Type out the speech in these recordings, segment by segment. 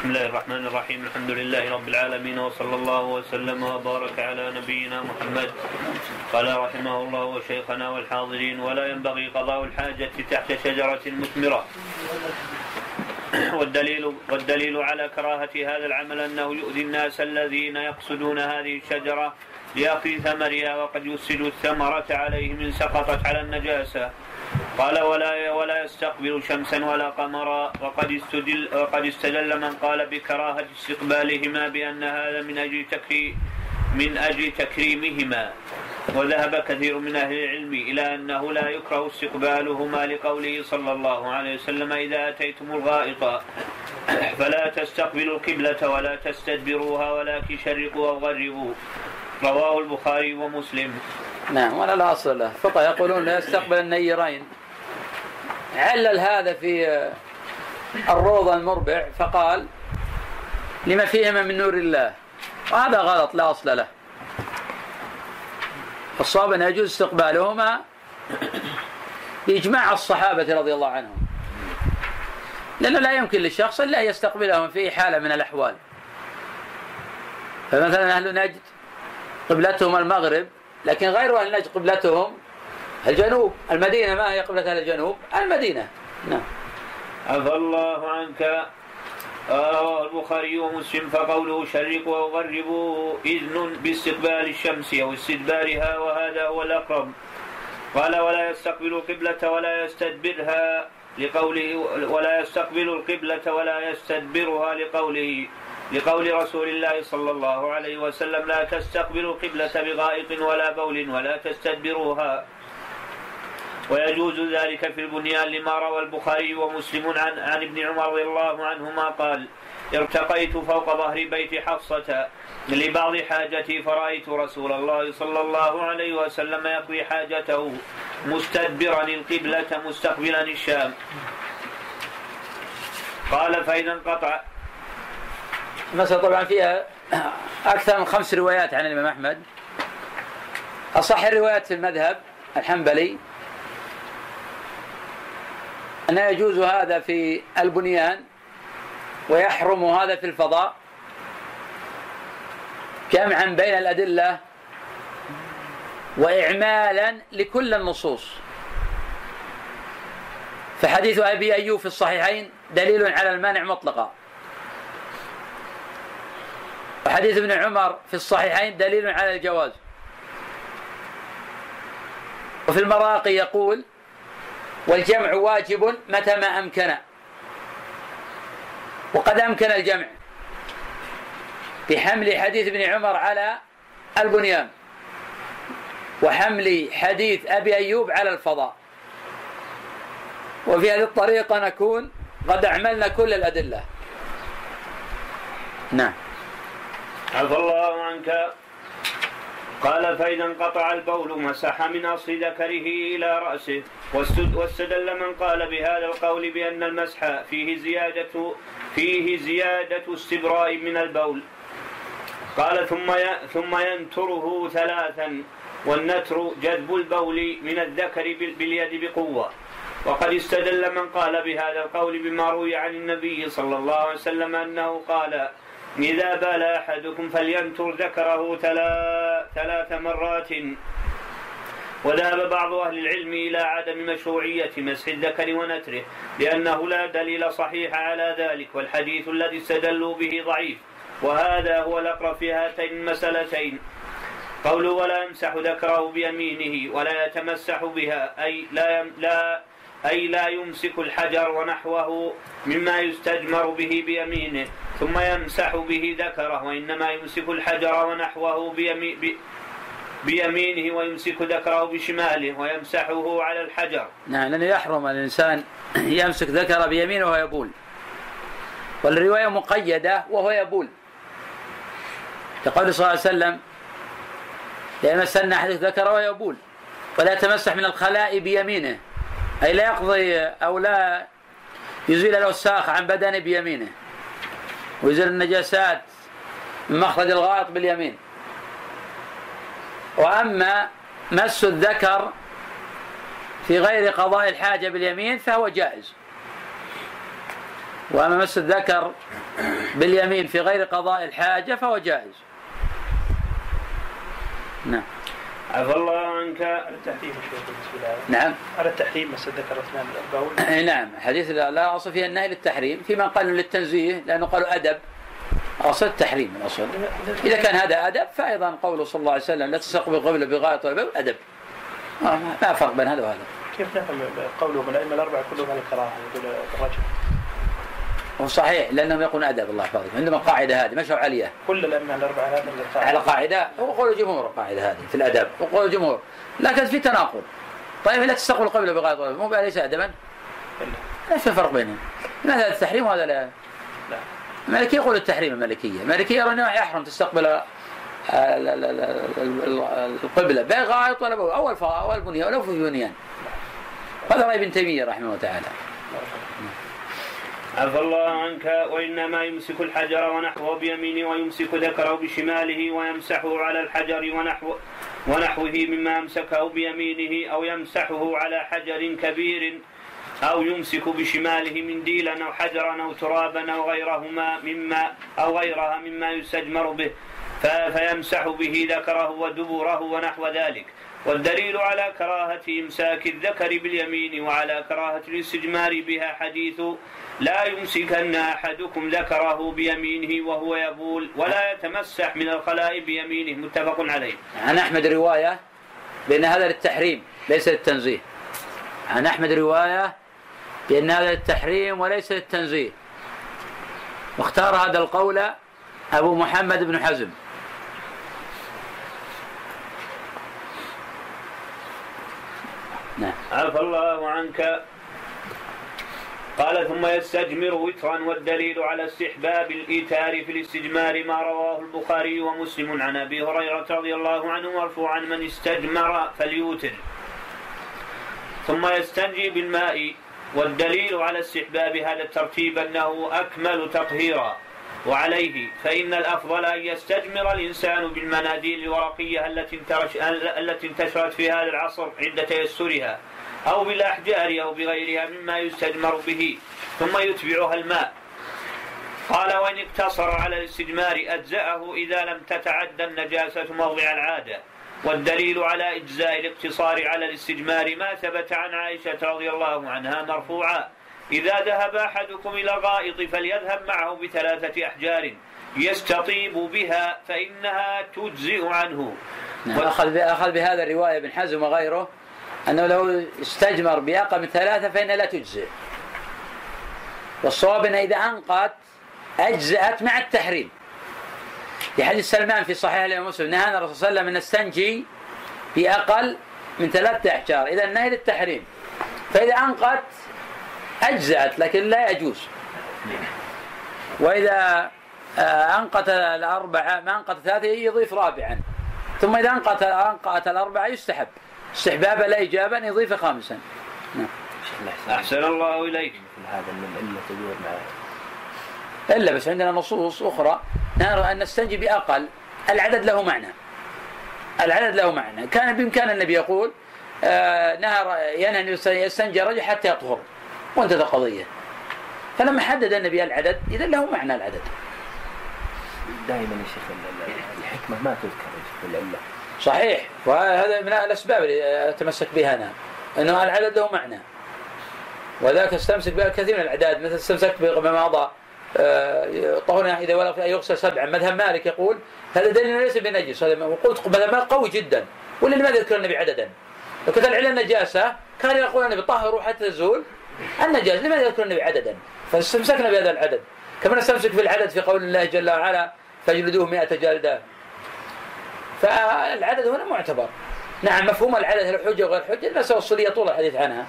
بسم الله الرحمن الرحيم. الحمد لله رب العالمين وصلى الله وسلم وبارك على نبينا محمد. قال رحمه الله وشيخنا والحاضرين ولا ينبغي قضاء الحاجة تحت شجرة مثمرة. والدليل والدليل على كراهة هذا العمل أنه يؤذي الناس الذين يقصدون هذه الشجرة لأكل ثمرها وقد يفسد الثمرة عليه من سقطت على النجاسة. قال ولا ولا يستقبل شمسا ولا قمرا وقد استدل وقد استدل من قال بكراهة استقبالهما بأن هذا من أجل تكريم من أجل تكريمهما. وذهب كثير من أهل العلم إلى أنه لا يكره استقبالهما لقوله صلى الله عليه وسلم إذا أتيتم الغائط فلا تستقبلوا القبلة ولا تستدبروها ولكن شرقوا أو غربوا رواه البخاري ومسلم. نعم ولا الاصل له. فقه يقولون لا يستقبل النيرين. علل هذا في الروضة المربع فقال لما فيهما من نور الله؟ وهذا غلط لا أصل له. الصواب أن يجوز استقبالهما بإجماع الصحابة رضي الله عنهم. لأنه لا يمكن للشخص إلا أن يستقبلهم في حالة من الأحوال. فمثلا أهل نجد قبلتهم المغرب لكن غير أهل نجد قبلتهم الجنوب المدينة ما هي قبلة أهل الجنوب؟ المدينة. نعم. عفى الله عنك. رواه البخاري ومسلم فقوله شرقوا أو غربوا إذن باستقبال الشمس أو استدبارها وهذا هو الأقرب. قال ولا يستقبل القبلة ولا يستدبرها لقوله ولا يستقبل القبلة ولا يستدبرها لقوله لقول رسول الله صلى الله عليه وسلم لا تستقبلوا القبلة بغائط ولا بول ولا تستدبروها. ويجوز ذلك في البنيان لما روى البخاري ومسلم عن عن ابن عمر رضي الله عنهما قال ارتقيت فوق ظهر بيت حفصة لبعض حاجتي فرأيت رسول الله صلى الله عليه وسلم يقضي حاجته مستدبرا القبلة مستقبلا الشام. قال فإذا انقطع. المسألة طبعا فيها أكثر من خمس روايات عن الإمام أحمد. أصح الروايات في المذهب الحنبلي أنه يجوز هذا في البنيان ويحرم هذا في الفضاء جمعا بين الأدلة وإعمالا لكل النصوص. فحديث أبي أيوب في الصحيحين دليل على المانع مطلقا. وحديث ابن عمر في الصحيحين دليل على الجواز. وفي المراقي يقول والجمع واجب متى ما أمكن. وقد أمكن الجمع بحمل حديث ابن عمر على البنيان وحمل حديث أبي أيوب على الفضاء. وفي هذه الطريقة نكون قد أعملنا كل الأدلة. نعم. عفى الله عنك. قال فإذا انقطع البول مسح من أصل ذكره إلى رأسه واستدل من قال بهذا القول بأن المسح فيه زيادة فيه زيادة استبراء من البول. قال ثم ثم ينتره ثلاثا والنتر جذب البول من الذكر باليد بقوة. وقد استدل من قال بهذا القول بما روي عن النبي صلى الله عليه وسلم أنه قال إذا بال أحدكم فلينتر ذكره ثلاث مرات. وذهب بعض أهل العلم إلى عدم مشروعية مسح الذكر ونتره لأنه لا دليل صحيح على ذلك والحديث الذي استدلوا به ضعيف. وهذا هو الأقرب في هاتين المسألتين. قوله ولا يمسح ذكره بيمينه ولا يتمسح بها أي لا لا أي لا يمسك الحجر ونحوه مما يستجمر به بيمينه ثم يمسح به ذكره وإنما يمسك الحجر ونحوه بيمي بيمينه ويمسك ذكره بشماله ويمسحه على الحجر. نعم لأنه يحرم الإنسان يمسك ذكره بيمينه وهو يبول. والرواية مقيدة وهو يبول. كقول صلى الله عليه وسلم لا يمسن أحد ذكره وهو يبول ولا يتمسح من الخلاء بيمينه. أي لا يقضي أو لا يزيل الأوساخ عن بدنه بيمينه ويزيل النجاسات من مخرج الغائط باليمين. وأما مس الذكر في غير قضاء الحاجة باليمين فهو جائز. وأما مس الذكر باليمين في غير قضاء الحاجة فهو جائز. نعم. عفى الله. عنك على التحريم نعم على التحريم بس ذكر أي نعم. حديث لا أصل فيها النهي للتحريم في من قالوا للتنزيه لأنه قالوا أدب. أصل التحريم الأصل. اذا كان هذا أدب فايضا قوله صلى الله عليه وسلم لا تستقبل قبل بغايه بول أدب. آه، ما فرق بين هذا وهذا. كيف نفهم قوله من الائمه الأربعة كلهم على الكراهة؟ يقول الرجل صحيح لأنهم يقولون أدب الله يحفظك. عندهم القاعدة هذه مشوا عليها. كل الأئمة الاربعه قال. على قاعدة؟ هو قول الجمهور القاعدة هذه في الأدب. وقول الجمهور. لكن في تناقض. طيب لا تستقبل قبل بغايه ولا بول مو ليس ادبا؟ إلا. لا في فرق بينهم هذا التحريم وهذا لا؟ لا. المالكية يقول التحريم المالكية المالكية يرون أنه يحرم تستقبل ال- القبلة. بغائط ولا أول أول بنيان ولو في بنيان هذا رأي ابن تيمية رحمه الله تعالى. عفى الله عنك وإنما يمسك الحجر ونحوه بيمينه ويمسك ذكره بشماله ويمسحه على الحجر ونحو ونحوه مما أمسكه بيمينه أو يمسحه على حجر كبير أو يمسك بشماله منديلا أو حجرا أو ترابا أو غيرهما مما أو غيرها مما يستجمر به. فيمسح به ذكره ودبره ونحو ذلك. والدليل على كراهة إمساك الذكر باليمين وعلى كراهة الاستجمار بها حديث لا يمسكن أحدكم ذكره بيمينه وهو يبول ولا يتمسح من الخلاء بيمينه متفق عليه. عن أحمد رواية بأن هذا للتحريم ليس للتنزيه. عن أحمد رواية بأن هذا للتحريم وليس للتنزيه. واختار هذا القول أبو محمد بن حزم. نعم. عفى الله عنك. قال ثم يستجمر وترا والدليل على استحباب الإيتار في الاستجمار ما رواه البخاري ومسلم عن أبي هريرة رضي الله عنه مرفوعا من استجمر فليوتر. ثم يستنجي بالماء والدليل على استحباب هذا الترتيب أنه أكمل تطهيرا. وعليه فإن الأفضل أن يستجمر الإنسان بالمناديل الورقية التي التي انتشرت في هذا العصر عند تيسرها أو بالأحجار أو بغيرها مما يستجمر به ثم يتبعها الماء. قال وإن اقتصر على الاستجمار أجزأه إذا لم تتعدى النجاسة موضع العادة. والدليل على إجزاء الاقتصار على الاستجمار ما ثبت عن عائشة رضي الله عنها مرفوعا. إذا ذهب أحدكم إلى غائط فليذهب معه بثلاثة أحجار يستطيب بها فإنها تجزئ عنه. نعم أخذ أخذ بهذا الرواية ابن حزم وغيره أنه لو استجمر بأقل من ثلاثة فإنها لا تجزئ. والصواب أنها إذا أنقت أجزأت مع التحريم. في حديث سلمان في صحيح الإمام مسلم نهانا الرسول صلى الله عليه وسلم أن نستنجي بأقل من ثلاثة أحجار. إذا النهي للتحريم. فإذا أنقت أجزأت لكن لا يجوز. وإذا آه، أنقت الأربعة ما أنقت ثلاثة يضيف رابعا. ثم إذا أنقت أنقت الأربعة يستحب. استحبابا لا إجابا يضيف خامسا. نعم. أحسن الله إليك. هذا مع إلا بس عندنا نصوص أخرى. نرى أن نستنجي بأقل. العدد له معنى. العدد له معنى. كان بإمكان النبي يقول آه نهر ينهى أن يستنجي الرجل حتى يطهر. وانتهت القضية. فلما حدد النبي العدد إذا له معنى العدد. دائما يا شيخ ال- ال- الحكمة ما تذكر العلة صحيح. وهذا من الأسباب اللي أتمسك بها أنا. أنه العدد له معنى. وذاك استمسك بها كثير من الأعداد. مثل استمسك بما مضى آه، طهرنا إذا ولغ يغسل سبعا. مذهب مالك يقول هذا دليل ليس بنجس. هذا وقلت مذهب مالك قوي جدا. ولا لماذا يذكر النبي عددا؟ كانت العلة النجاسة كان يقول النبي طهروا حتى تزول النجاسة لماذا يذكر النبي عددا؟ فاستمسكنا بهذا العدد. كما نستمسك بالعدد في قول الله جل وعلا فاجلدوه مئة جلدة. فالعدد هنا معتبر. نعم مفهوم العدد هل حجة وغير حجة؟ المسألة الأصولية طول الحديث عنها.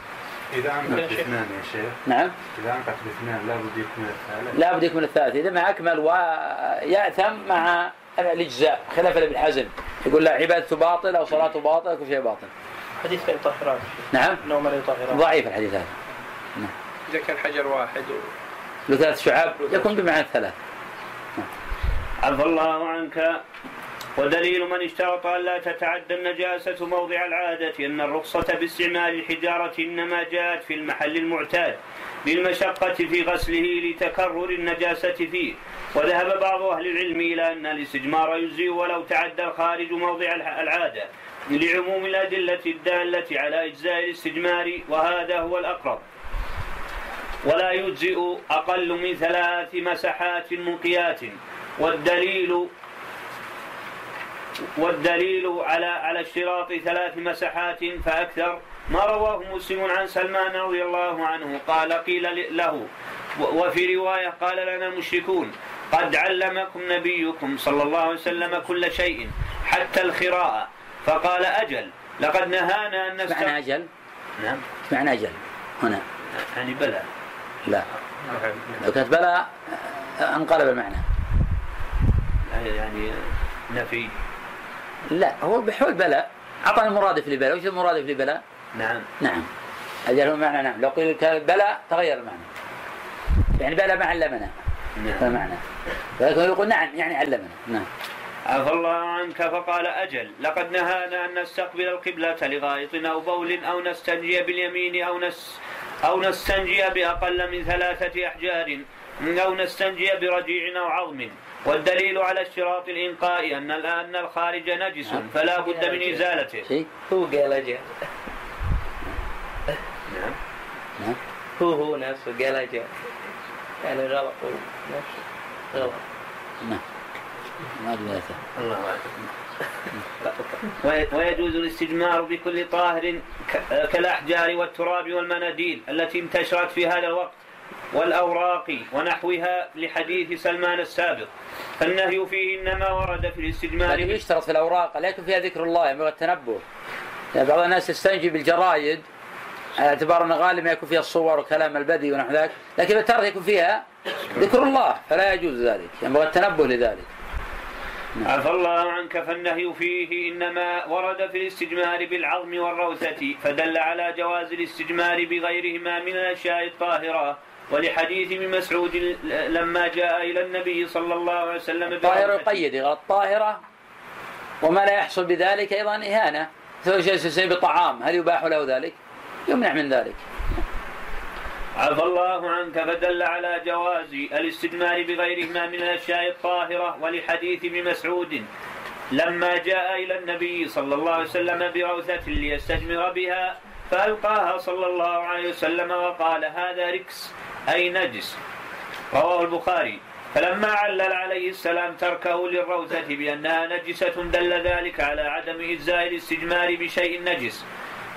إذا أنقت باثنان يا شيخ. نعم. إذا أنقت باثنان لابد يكون الثالث. لا بد يكون الثالث. إذا ما أكمل ويأثم مع الإجزاء خلاف ابن حزم. يقول لا عبادته باطل أو صلاته باطل كل شيء باطل. حديث لا يطهران. نعم. انهما لا يطهران. ضعيف الحديث هذا. إذا كان حجر واحد و... له ثلاث شعاب يكون بمعنى الثلاث عفى الله عنك. ودليل من اشترط أن لا تتعدى النجاسة موضع العادة أن الرخصة باستعمال الحجارة إنما جاءت في المحل المعتاد بالمشقة في غسله لتكرر النجاسة فيه. وذهب بعض أهل العلم إلى أن الاستجمار يجزي ولو تعدى الخارج موضع العادة لعموم الأدلة الدالة على إجزاء الاستجمار وهذا هو الأقرب. ولا يجزئ أقل من ثلاث مسحات منقيات والدليل والدليل على على اشتراط ثلاث مسحات فأكثر. ما رواه مسلم عن سلمان رضي الله عنه. قال قيل له. وفي رواية قال لنا المشركون قد علمكم نبيكم صلى الله عليه وسلم كل شيء حتى الخراء فقال أجل. لقد نهانا أن نستغفر معنى أجل؟ نعم. معنى أجل. هنا. يعني بلى. لا. لو كانت بلى انقلب المعنى. يعني نفي. لا هو بحول بلى أعطاني المرادف لبلى وش المرادف لبلى؟ نعم. نعم. أجل هو معنى نعم. لو قيل بلى تغير المعنى. يعني بلى ما علمنا. نعم. معنى ولكن يقول نعم يعني علمنا. نعم. عفى الله عنك؟ فقال أجل. لقد نهانا أن نستقبل القبلة لغائط أو بول أو نستنجي باليمين أو نس أو نستنجي بأقل من ثلاثة أحجار أو نستنجي برجيع أو عظم. والدليل على اشتراط الإنقاء أن أن الخارج نجس. فلا بد من إزالته. هو قال أجل نعم. نعم. هو هو نفسه قال أجل يعني غلط نفسه. غلط نعم. ما الله ويجوز الاستجمار بكل طاهر كالأحجار والتراب والمناديل التي انتشرت في هذا الوقت والأوراق ونحوها لحديث سلمان السابق. فالنهي فيه إنما ورد في الاستجمار لكن يشترط في الأوراق. لا يكون فيها ذكر الله ينبغي التنبه. يعني بعض الناس يستنجي بالجرايد. على اعتبار أن غالبا يكون فيها الصور وكلام البدي ونحو ذلك. لكن بالترك يكون فيها ذكر الله. فلا يجوز ذلك. ينبغي التنبه لذلك. عفى الله عنك فالنهي فيه إنما ورد في الاستجمار بالعظم والروثة فدل على جواز الاستجمار بغيرهما من الأشياء الطاهرة. ولحديث ابن مسعود لما جاء إلى النبي صلى الله عليه وسلم الطاهرة يقيد الطاهرة وما لا يحصل بذلك أيضا إهانة. مثل شيء بطعام هل يباح له ذلك؟ يمنع من ذلك. عفى الله عنك فدل على جواز الاستدمار بغيرهما من الأشياء الطاهرة ولحديث ابن مسعود لما جاء إلى النبي صلى الله عليه وسلم بروثه ليستجمر بها فألقاها صلى الله عليه وسلم وقال هذا ركس اي نجس رواه البخاري. فلما علل عليه السلام تركه للروثة بأنها نجسة دل ذلك على عدم إجزاء الاستجمار بشيء نجس.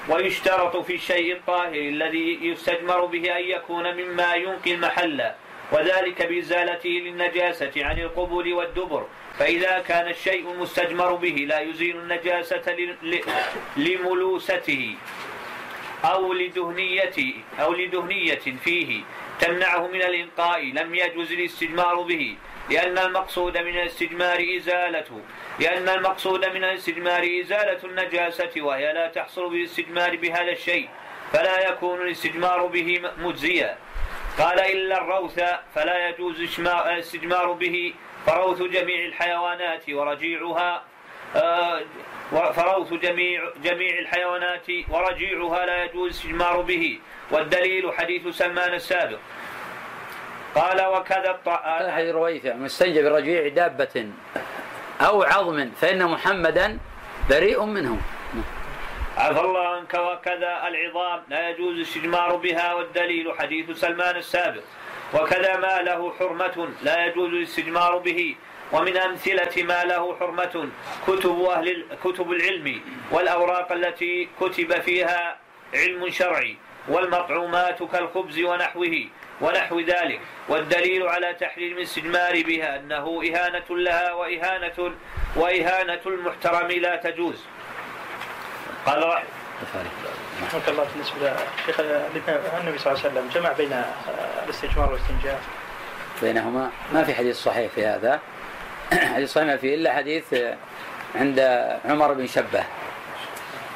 ويشترط في الشيء الطاهر الذي يستجمر به أن يكون مما ينقي المحل وذلك بإزالته للنجاسة عن القبول والدبر. فإذا كان الشيء المستجمر به لا يزيل النجاسة لملوسته أو لدهنية أو لدهنية فيه تمنعه من الإنقاء لم يجوز الاستجمار به. لأن المقصود من الاستجمار إزالته لأن المقصود من الاستجمار إزالة النجاسة وهي لا تحصل بالاستجمار بهذا الشيء فلا يكون الاستجمار به مجزيا. قال إلا الروث فلا يجوز الاستجمار به فروث جميع الحيوانات ورجيعها آه، فروث جميع جميع الحيوانات ورجيعها لا يجوز الاستجمار به. والدليل حديث سلمان السابق. قال وكذا الطعام حديث رويفع مستنجى برجيع دابة أو عظم فإن محمدا بريء منه. عفى الله عنك وكذا العظام. لا يجوز الاستجمار بها والدليل حديث سلمان السابق. وكذا ما له حرمة لا يجوز الاستجمار به. ومن أمثلة ما له حرمة كتب أهل كتب العلم والأوراق التي كتب فيها علم شرعي والمطعومات كالخبز ونحوه. ونحو ذلك. والدليل على تحريم الاستجمار بها أنه إهانة لها وإهانة وإهانة المحترم لا تجوز. قال رحمه رحمك الله بالنسبة شيخ النبي صلى الله عليه وسلم. جمع بين الاستجمار والاستنجاء. بينهما. ما في حديث صحيح في هذا. حديث صحيح ما فيه إلا حديث عند عمر بن شبة.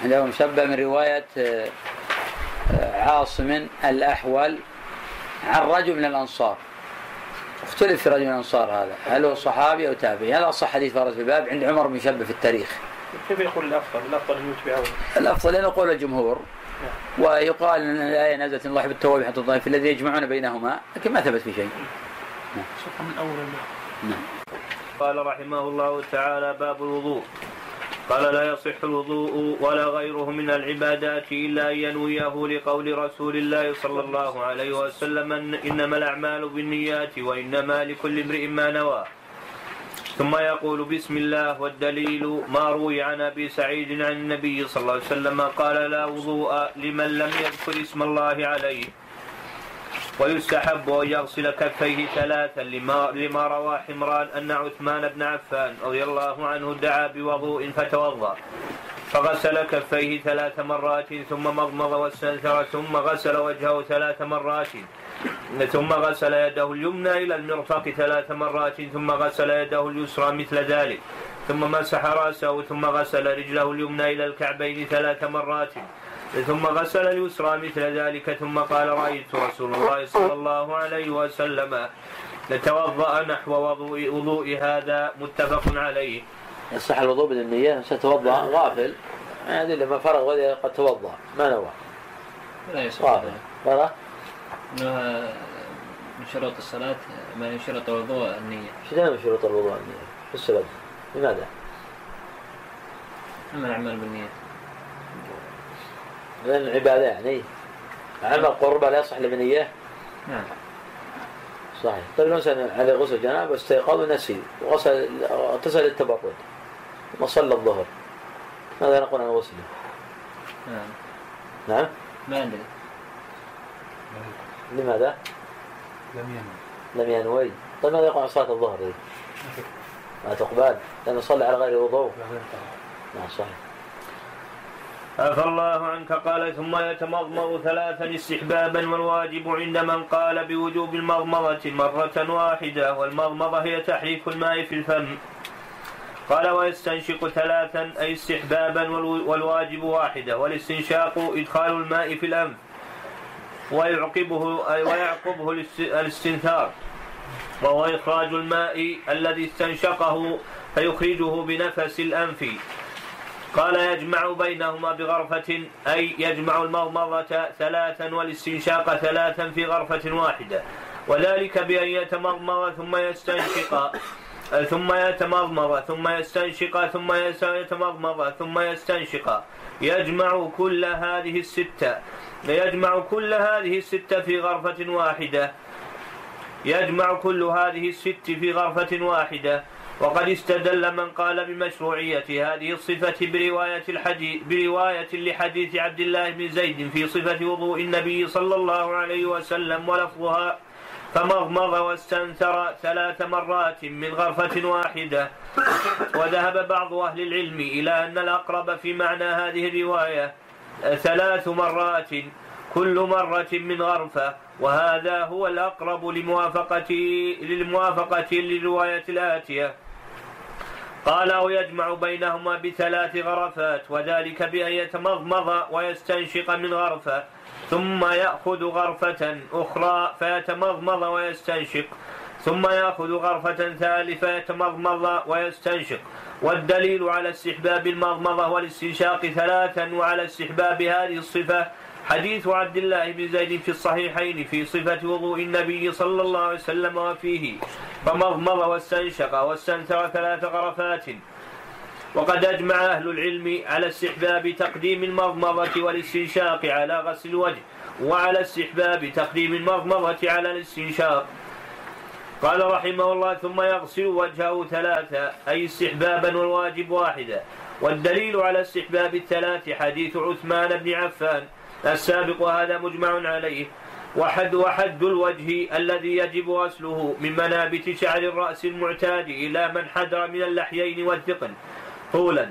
عنده مشبه من رواية عاصم الأحول عن رجل من الأنصار. اختلف في رجل من الأنصار هذا هل هو صحابي أو تابعي؟ هذا أصح حديث ورد في الباب؟ عند عمر بن شبه في التاريخ. كيف يقول الأفضل؟ الأفضل أن يتبعه. الأفضل أن يقول الجمهور. ويقال أن الآية نزلت الله بالتوابع حتى الضعيف الذي يجمعون بينهما لكن ما ثبت في شيء. من أول نعم. قال رحمه الله تعالى باب الوضوء. قال لا يصح الوضوء ولا غيره من العبادات إلا أن ينويه لقول رسول الله صلى الله عليه وسلم إنما الأعمال بالنيات وإنما لكل امرئ ما نوى. ثم يقول بسم الله والدليل ما روي عن أبي سعيد عن النبي صلى الله عليه وسلم قال لا وضوء لمن لم يذكر اسم الله عليه. ويستحب أن يغسل كفيه ثلاثا لما, لما روى حمران أن عثمان بن عفان رضي الله عنه دعا بوضوء فتوضأ. فغسل كفيه ثلاث مرات ثم مضمض واستنثر ثم غسل وجهه ثلاث مرات ثم غسل يده اليمنى إلى المرفق ثلاث مرات ثم غسل يده اليسرى مثل ذلك ثم مسح رأسه ثم غسل رجله اليمنى إلى الكعبين ثلاث مرات. ثم غسل اليسرى مثل ذلك ثم قال رأيت رسول الله صلى الله عليه وسلم نتوضأ نحو وضوء, وضوء هذا متفق عليه. يصح الوضوء بالنية ستوضأ غافل. هذه لما فرغ قد توضأ. ما نوى؟ لا يصح. غافل. فرغ من شروط الصلاة ما من شروط الوضوء النية. إيش دائما شروط الوضوء النية؟ في السبب؟ لماذا؟ أما الأعمال بالنية. لأن العبادة يعني. عمل قربة لا يصح إلا بنية نعم. صحيح. طيب مثلا عليه غسل جنابه واستيقظ ونسي وغسل اغتسل التبرد ثم صلى الظهر. ماذا نقول عن غسله؟ نعم. نعم؟ ما أدري لماذا؟ لم ينم لم ينوي. طيب ماذا يقول عن صلاة الظهر؟ ما تقبل. لأنه صلى على غير وضوء. نعم صحيح. عفى الله عنك. قال ثم يتمضمض ثلاثا استحبابا والواجب عند من قال بوجوب المضمضة مرة واحدة والمضمضة هي تحريك الماء في الفم. قال ويستنشق ثلاثا أي استحبابا والو- والواجب واحدة والاستنشاق إدخال الماء في الأنف ويعقبه أي ويعقبه الاست- الاستنثار وهو إخراج الماء الذي استنشقه فيخرجه بنفس الأنف. قال يجمع بينهما بغرفة أي يجمع المضمضة ثلاثا والاستنشاق ثلاثا في غرفة واحدة. وذلك بأن يتمضمض ثم يستنشق ثم يتمضمض ثم يستنشق ثم يتمضمض ثم يستنشق. يجمع كل هذه الستة يجمع كل هذه الستة في غرفة واحدة. يجمع كل هذه الست في غرفة واحدة. وقد استدل من قال بمشروعية هذه الصفة برواية الحديث برواية لحديث عبد الله بن زيد في صفة وضوء النبي صلى الله عليه وسلم ولفظها فمضمض واستنثر ثلاث مرات من غرفة واحدة. وذهب بعض أهل العلم إلى أن الأقرب في معنى هذه الرواية ثلاث مرات كل مرة من غرفة. وهذا هو الأقرب لموافقة للموافقة للرواية الآتية. قال أو يجمع بينهما بثلاث غرفات وذلك بأن يتمضمض ويستنشق من غرفة ثم يأخذ غرفة أخرى فيتمضمض ويستنشق ثم يأخذ غرفة ثالثة يتمضمض ويستنشق. والدليل على استحباب المضمضة والاستنشاق ثلاثا وعلى استحباب هذه الصفة حديث عبد الله بن زيد في الصحيحين في صفة وضوء النبي صلى الله عليه وسلم وفيه. فمضمض واستنشق واستنثر ثلاث غرفات. وقد أجمع أهل العلم على استحباب تقديم المضمضة والاستنشاق على غسل الوجه وعلى استحباب تقديم المضمضة على الاستنشاق. قال رحمه الله ثم يغسل وجهه ثلاثة أي استحبابا والواجب واحدة. والدليل على استحباب الثلاث حديث عثمان بن عفان. السابق هذا مجمع عليه. وحد وحد الوجه الذي يجب غسله من منابت شعر الرأس المعتاد إلى من حدر من اللحيين والثقل. طولا.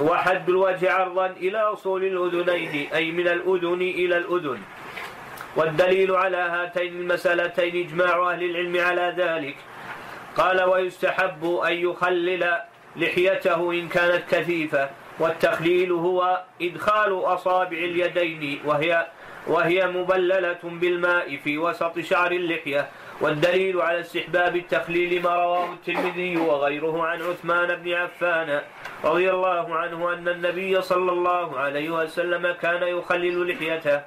وحد الوجه عرضا إلى أصول الأذنين أي من الأذن إلى الأذن. والدليل على هاتين المسألتين إجماع أهل العلم على ذلك. قال ويستحب أن يخلل لحيته إن كانت كثيفة والتخليل هو إدخال أصابع اليدين وهي وهي مبللة بالماء في وسط شعر اللحية. والدليل على استحباب التخليل ما رواه الترمذي وغيره عن عثمان بن عفان رضي الله عنه أن النبي صلى الله عليه وسلم كان يخلل لحيته.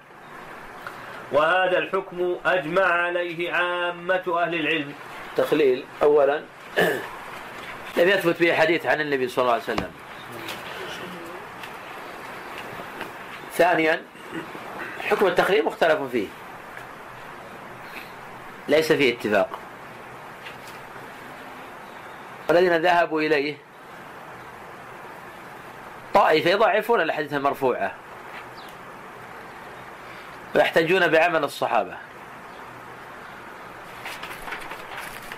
وهذا الحكم أجمع عليه عامة أهل العلم. تخليل أولا لم يثبت به حديث عن النبي صلى الله عليه وسلم. ثانيا حكم التخليل مختلف فيه. ليس فيه اتفاق. والذين ذهبوا إليه طائفة يضعفون الأحاديث المرفوعة. ويحتجون بعمل الصحابة.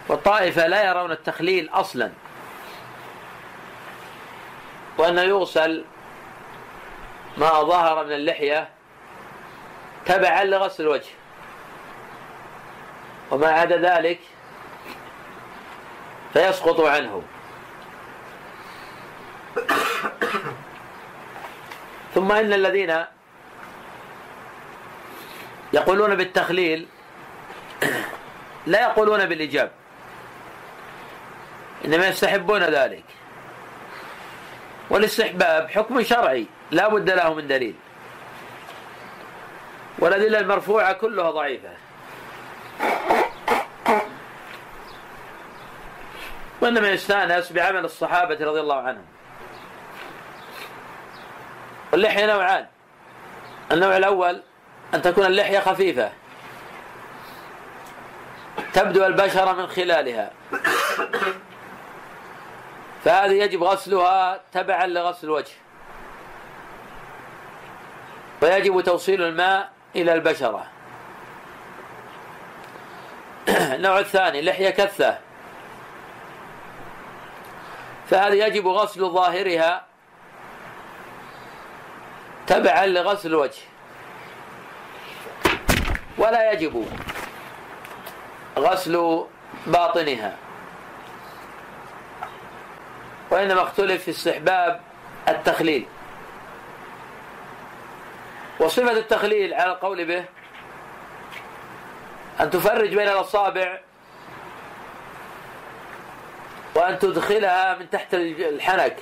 والطائفة لا يرون التخليل أصلا. وأنه يغسل ما ظهر من اللحية تبعا لغسل الوجه. وما عدا ذلك فيسقط عنه. ثم إن الذين يقولون بالتخليل لا يقولون بالإيجاب. إنما يستحبون ذلك. والاستحباب حكم شرعي لا بد له من دليل. والأدلة المرفوعة كلها ضعيفة. وإنما يستأنس بعمل الصحابة رضي الله عنهم. اللحية نوعان. النوع الأول أن تكون اللحية خفيفة. تبدو البشرة من خلالها. فهذه يجب غسلها تبعا لغسل الوجه. ويجب توصيل الماء إلى البشرة. النوع الثاني لحية كثة. فهذه يجب غسل ظاهرها تبعا لغسل الوجه. ولا يجب غسل باطنها. وإنما اختلف في استحباب التخليل. وصفة التخليل على القول به أن تفرج بين الأصابع وأن تدخلها من تحت الحنك.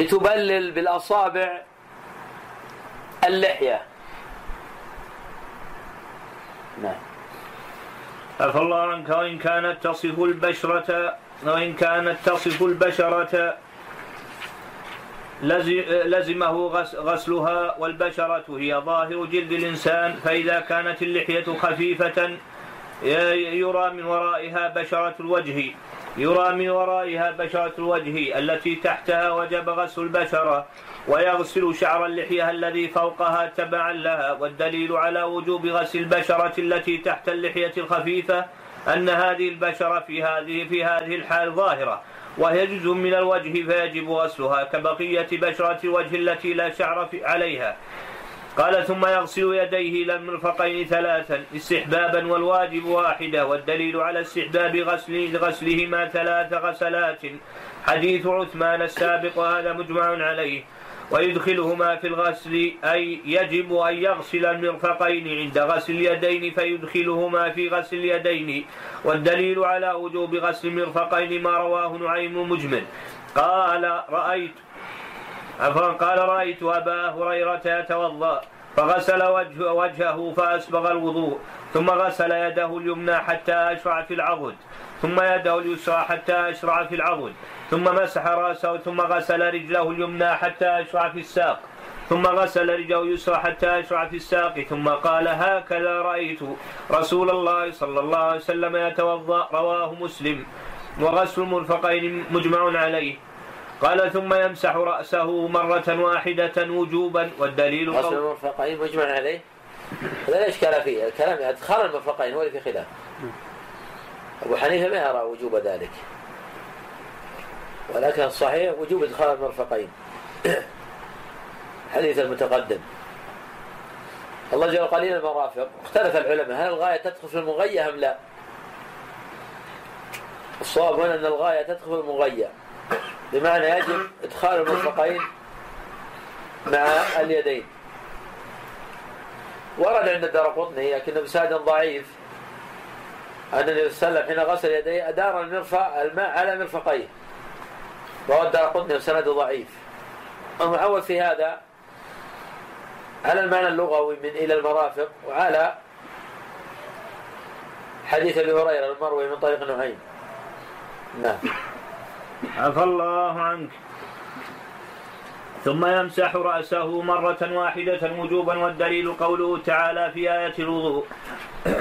لتبلل بالأصابع اللحية. نعم. عفى الله عنك وإن كانت تصف البشرة وإن كانت تصف البشرة لزمه غسلها والبشرة هي ظاهر جلد الإنسان فإذا كانت اللحية خفيفة يرى من ورائها بشرة الوجه. يرى من ورائها بشرة الوجه التي تحتها وجب غسل البشرة ويغسل شعر اللحية الذي فوقها تبعا لها والدليل على وجوب غسل البشرة التي تحت اللحية الخفيفة أن هذه البشرة في هذه في هذه الحال ظاهرة وهي جزء من الوجه فيجب غسلها كبقية بشرة الوجه التي لا شعر عليها. قال ثم يغسل يديه إلى المرفقين ثلاثا استحبابا والواجب واحدة والدليل على استحباب غسل غسلهما ثلاث غسلات. حديث عثمان السابق وهذا مجمع عليه. ويدخلهما في الغسل أي يجب أن يغسل المرفقين عند غسل اليدين فيدخلهما في غسل اليدين. والدليل على وجوب غسل المرفقين ما رواه نعيم مجمل. قال رأيت عفوا قال رأيت أبا هريرة يتوضأ فغسل وجه وجهه فأسبغ الوضوء ثم غسل يده اليمنى حتى أشرع في العضد ثم يده اليسرى حتى أشرع في العضد ثم مسح رأسه ثم غسل رجله اليمنى حتى أشرع في الساق ثم غسل رجله اليسرى حتى أشرع في الساق ثم قال هكذا رأيت رسول الله صلى الله عليه وسلم يتوضأ رواه مسلم وغسل المرفقين مجمع عليه. قال ثم يمسح رأسه مرة واحدة وجوبا والدليل غسل المرفقين مجمع عليه؟ هذا لا إشكال فيه؟ الكلام إدخال المرفقين هو اللي في خلاف. أبو حنيفة ما يرى وجوب ذلك. ولكن الصحيح وجوب إدخال المرفقين. حديث المتقدم. الله جل قليل المرافق. اختلف العلماء هل الغاية تدخل في المغية أم لا؟ الصواب هنا أن الغاية تدخل في المغية. بمعنى يجب إدخال المرفقين مع اليدين. ورد عند الدار قطني لكنه بسند ضعيف أن النبي صلى الله عليه وسلم حين غسل يديه أدار المرفق الماء على مرفقيه. رواه الدار قطني وسنده ضعيف. المعول في هذا على المعنى اللغوي من إلى المرافق وعلى حديث أبي هريرة المروي من طريق نعيم. نعم. عفى الله عنك. ثم يمسح رأسه مرة واحدة وجوبا والدليل قوله تعالى في آية الوضوء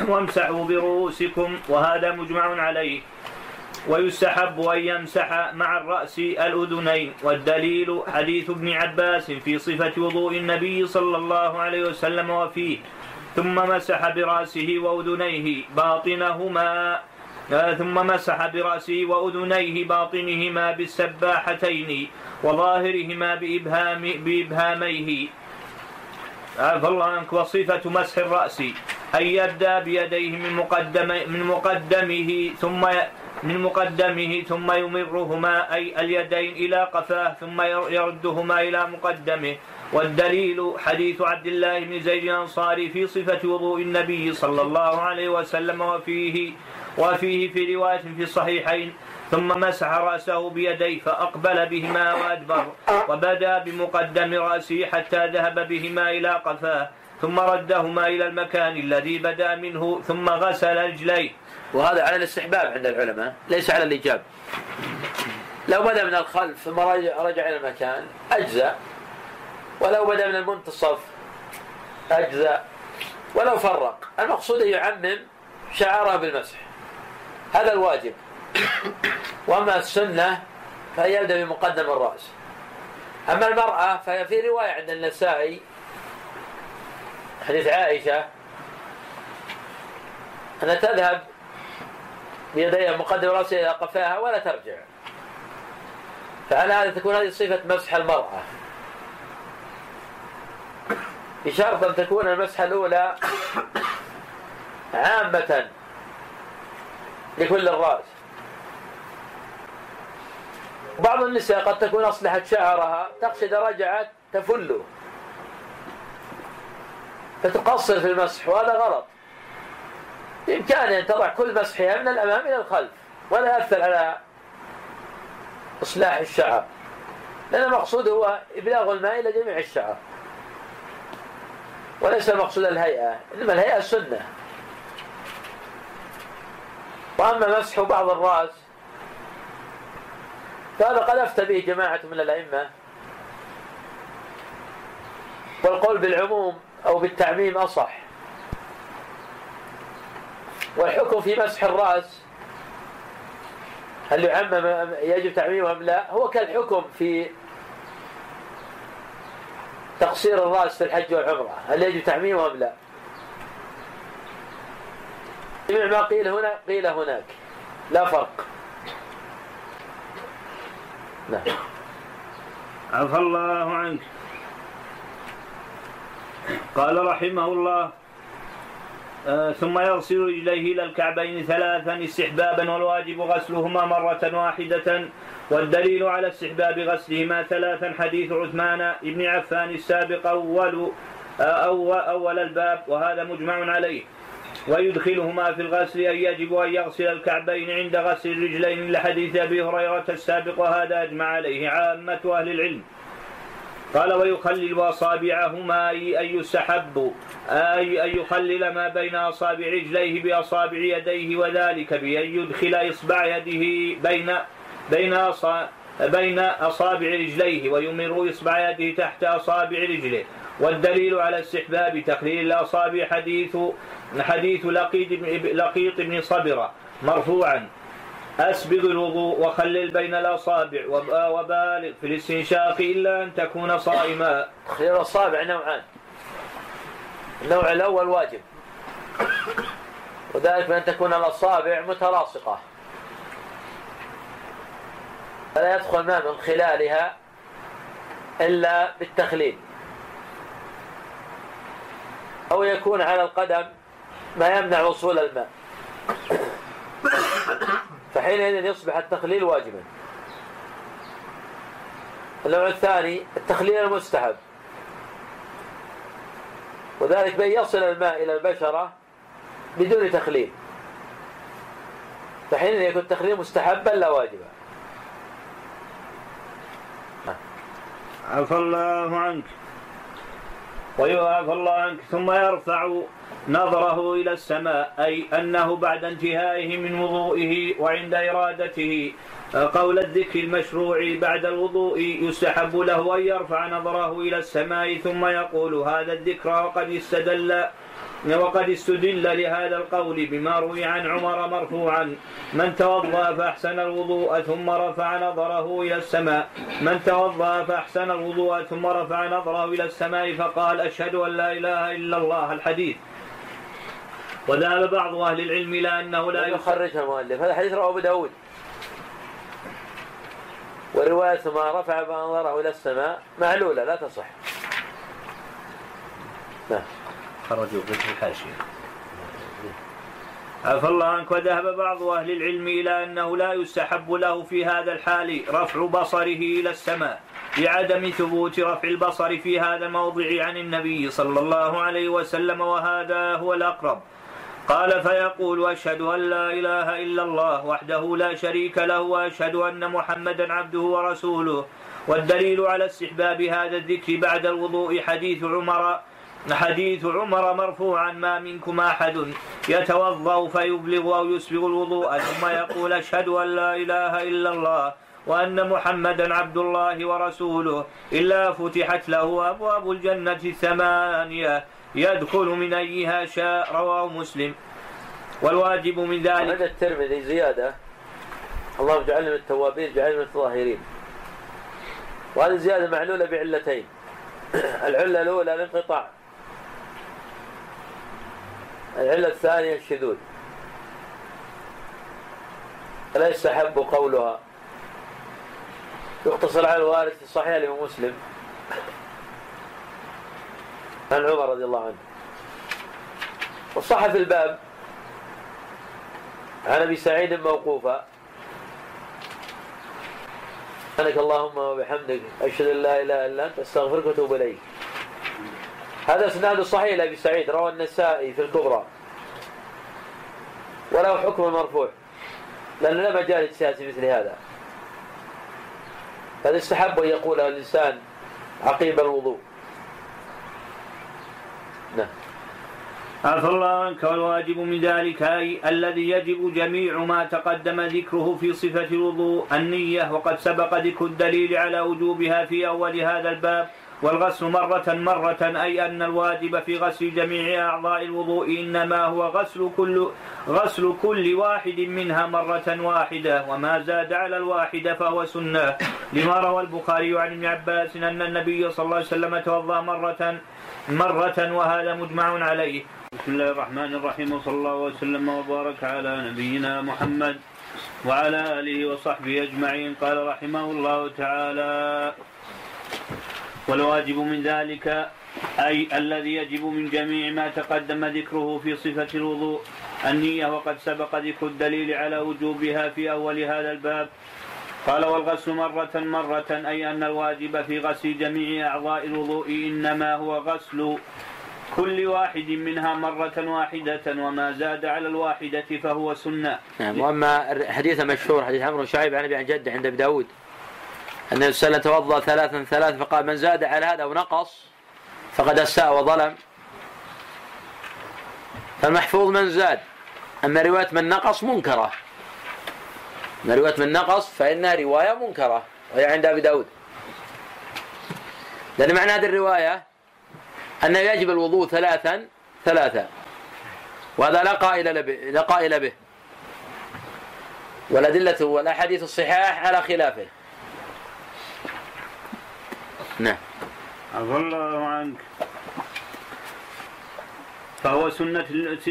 وامسحوا برؤوسكم وهذا مجمع عليه. ويستحب أن يمسح مع الرأس الأذنين. والدليل حديث ابن عباس في صفة وضوء النبي صلى الله عليه وسلم وفيه ثم مسح برأسه وأذنيه باطنهما ثم مسح برأسه وأذنيه باطنهما بالسباحتين وظاهرهما بإبهام بإبهاميه. عفى الله عنك وصفة مسح الرأس. أن يبدأ بيديه من مقدم من مقدمه ثم من مقدمه ثم يمرهما أي اليدين إلى قفاه ثم يردهما إلى مقدمه. والدليل حديث عبد الله بن زيد الأنصاري في صفة وضوء النبي صلى الله عليه وسلم وفيه وفيه في رواية في الصحيحين ثم مسح رأسه بيديه فأقبل بهما وأدبر وبدا بمقدم رأسه حتى ذهب بهما إلى قفاه ثم ردهما إلى المكان الذي بدا منه ثم غسل رجليه. وهذا على الاستحباب عند العلماء ليس على الإيجاب. لو بدا من الخلف ثم رجع إلى المكان أجزأ. ولو بدا من المنتصف أجزأ. ولو فرق. المقصود أن يعمم شعره بالمسح. هذا الواجب. وأما السنة فهي يبدأ بمقدم الرأس. أما المرأة فهي في رواية عند النسائي حديث عائشة أنها تذهب بيديها مقدم رأسها إلى قفاها ولا ترجع. فعلى هذا تكون هذه صفة مسح المرأة. بشرط أن تكون المسحة الأولى عامة. لكل الرأس. بعض النساء قد تكون أصلحت شعرها تقصد رجعت تفله فتقصر في المسح وهذا غلط. بإمكانها أن تضع كل مسحها من الأمام إلى الخلف ولا يأثر على إصلاح الشعر. لأن المقصود هو إبلاغ الماء إلى جميع الشعر. وليس المقصود الهيئة إنما الهيئة سنة وأما مسح بعض الرأس فهذا قد أفتى به جماعة من الأئمة. والقول بالعموم أو بالتعميم أصح. والحكم في مسح الرأس هل يعمم يجب تعميمه أم لا؟ هو كالحكم في تقصير الرأس في الحج والعمرة هل يجب تعميمه أم لا؟ جميع ما قيل هنا قيل هناك. لا فرق. نعم. عفى الله عنك. قال رحمه الله آه ثم يغسل رجليه إلى الكعبين ثلاثا استحبابا والواجب غسلهما مرة واحدة والدليل على استحباب غسلهما ثلاثا حديث عثمان بن عفان السابق أول آه أول, أول الباب وهذا مجمع عليه. ويدخلهما في الغسل أن يجب أن يغسل الكعبين عند غسل الرجلين لحديث أبي هريرة السابق وهذا أجمع عليه عامة أهل العلم. قال ويخلل أصابعهما أي أن يستحب أي أن يخلل ما بين أصابع رجليه بأصابع يديه وذلك بأن يدخل إصبع يده بين بين أصابع بين أصابع رجليه ويمر إصبع يده تحت أصابع رجله. والدليل على استحباب تخليل الأصابع حديث حديث لقيط بن صبرة. مرفوعا. أسبغ الوضوء وخلل بين الأصابع وبالغ في الاستنشاق إلا أن تكون صائما. تخليل الأصابع نوعان. النوع الأول واجب. وذلك بأن تكون الأصابع متلاصقة. فلا يدخل الماء من خلالها إلا بالتخليل. أو يكون على القدم ما يمنع وصول الماء. فحينئذ يصبح التخليل واجبا. النوع الثاني التخليل المستحب. وذلك بأن يصل الماء إلى البشرة بدون تخليل. فحينئذ يكون التخليل مستحبا لا واجبا. عفى الله عنك. ويعفى الله عنك ثم يرفع نظره إلى السماء أي أنه بعد انتهائه من وضوئه وعند إرادته. قول الذكر المشروع بعد الوضوء يستحب له أن يرفع نظره إلى السماء ثم يقول هذا الذكر وقد استدل وقد استدل لهذا القول بما روي عن عمر مرفوعا من توضأ فأحسن الوضوء ثم رفع نظره إلى السماء. من توضأ فأحسن الوضوء ثم رفع نظره إلى السماء فقال أشهد أن لا إله إلا الله. الحديث. وذهب بعض أهل العلم إلى أنه لا يخرجها المؤلف. هذا حديث رواه أبو داود. ورواية ما رفع نظره إلى السماء معلولة لا تصح. نعم. خرجوا في الحاشية. عفى الله عنك وذهب بعض أهل العلم إلى أنه لا يستحب له في هذا الحال رفع بصره إلى السماء لعدم ثبوت رفع البصر في هذا الموضع عن النبي صلى الله عليه وسلم وهذا هو الأقرب. قال فيقول أشهد أن لا إله إلا الله وحده لا شريك له وأشهد أن محمدا عبده ورسوله. والدليل على استحباب هذا الذكر بعد الوضوء حديث عمر حديث عمر مرفوعا ما منكم أحد يتوضأ فيبلغ أو يسبغ الوضوء ثم يقول أشهد أن لا إله إلا الله وأن محمدا عبد الله ورسوله. إلا فتحت له أبواب الجنة الثمانية يدخل من أيها شاء رواه مسلم. والواجب من ذلك هذا الترمذي زيادة؟ اللهم اجعلنا من التوابين اجعلنا من الطاهرين. وهذه الزيادة معلولة بعلتين. العلة الأولى الانقطاع. العلة الثانية الشذوذ. فلا يستحب قولها؟ يقتصر على الوارد في الصحيح لمسلم مسلم. عن عمر رضي الله عنه. وصح في الباب عن أبي سعيد موقوفا. سبحانك اللهم وبحمدك أشهد أن لا إله إلا أنت أستغفرك وأتوب إليك. هذا إسناد صحيح لأبي سعيد روى النسائي في الكبرى. وله حكم مرفوع. لأنه لا مجال اجتهاد مثل هذا. هذا استحب أن يقوله الإنسان عقيب الوضوء. نعم. عفى الله عنك والواجب من ذلك أي الذي يجب جميع ما تقدم ذكره في صفة الوضوء النية وقد سبق ذكر الدليل على وجوبها في أول هذا الباب. والغسل مرة مرة أي أن الواجب في غسل جميع أعضاء الوضوء إنما هو غسل كل غسل كل واحد منها مرة واحدة وما زاد على الواحدة فهو سنة. لما روى البخاري عن ابن عباس أن النبي صلى الله عليه وسلم توضأ مرة مرة وهذا مجمع عليه. بسم الله الرحمن الرحيم وصلى الله وسلم وبارك على نبينا محمد وعلى آله وصحبه أجمعين. قال رحمه الله تعالى والواجب من ذلك أي الذي يجب من جميع ما تقدم ذكره في صفة الوضوء. النية وقد سبق ذكر الدليل على وجوبها في أول هذا الباب. قال والغسل مرة مرة أي أن الواجب في غسل جميع أعضاء الوضوء إنما هو غسل كل واحد منها مرة واحدة وما زاد على الواحدة فهو سنة. نعم وأما حديث مشهور حديث عمرو شعيب عن أبي عن جده عند أبي داود. النبي صلى الله عليه وسلم توضأ ثلاثا ثلاث فقال من زاد على هذا أو نقص فقد أساء وظلم. فالمحفوظ من زاد. أما رواية من نقص منكرة. أما رواية من نقص فإنها رواية منكرة وهي عند أبي داود. لأن معنى هذه الرواية أنه يجب الوضوء ثلاثا ثلاثا. وهذا لا قائل به لا قائل به. والأدلة والأحاديث الصحاح على خلافه. نعم. عفى الله عنك. فهو سنة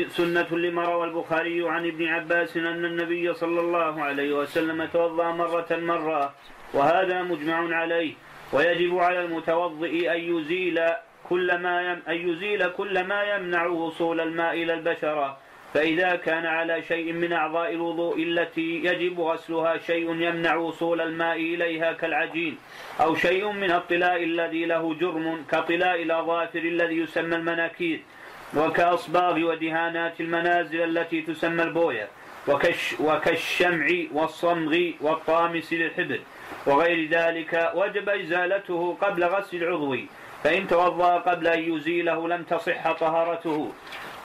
سنة لما روى البخاري عن ابن عباس أن النبي صلى الله عليه وسلم توضأ مرة مرة وهذا مجمع عليه. ويجب على المتوضئ أن يزيل كل ما يم أن يزيل كل ما يمنع وصول الماء إلى البشرة. فإذا كان على شيء من أعضاء الوضوء التي يجب غسلها شيء يمنع وصول الماء إليها كالعجين أو شيء من الطلاء الذي له جرم كطلاء الأظافر الذي يسمى المناكير وكأصباغ ودهانات المنازل التي تسمى البوية وكش وكالشمع والصمغ والطامس للحبر وغير ذلك وجب إزالته قبل غسل العضو فإن توضأ قبل أن يزيله لم تصح طهارته.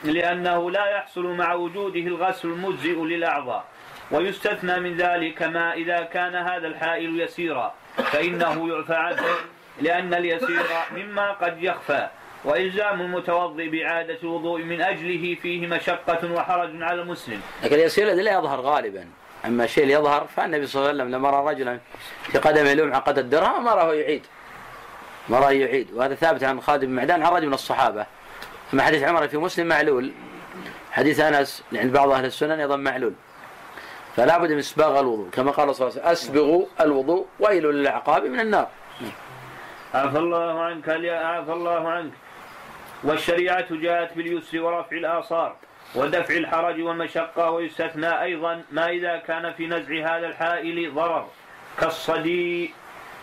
لأنه لا يحصل مع وجوده الغسل المجزئ للأعضاء. ويستثنى من ذلك ما إذا كان هذا الحائل يسيرا. فإنه يعفى عنه لأن اليسير مما قد يخفى. وإلزام المتوضئ بإعادة الوضوء من أجله فيه مشقة وحرج على المسلم. لكن اليسير لا يظهر غالبا. أما الشيء اللي يظهر فالنبي صلى الله عليه وسلم لما رأى رجلا في قدمه لمعة قد الدرهم أمره يعيد. أمره يعيد. وهذا ثابت عن خالد بن معدان عن رجل من الصحابة. أما حديث عمر في مسلم معلول. حديث أنس عند بعض أهل السنن أيضا معلول. فلا بد من إسباغ الوضوء. كما قال صلى الله عليه وسلم أسبغوا الوضوء ويل للأعقاب من النار. عفى الله عنك عفى الله عنك. والشريعة جاءت باليسر ورفع الآثار ودفع الحرج والمشقة ويستثنى أيضا ما إذا كان في نزع هذا الحائل ضرر. كالصديد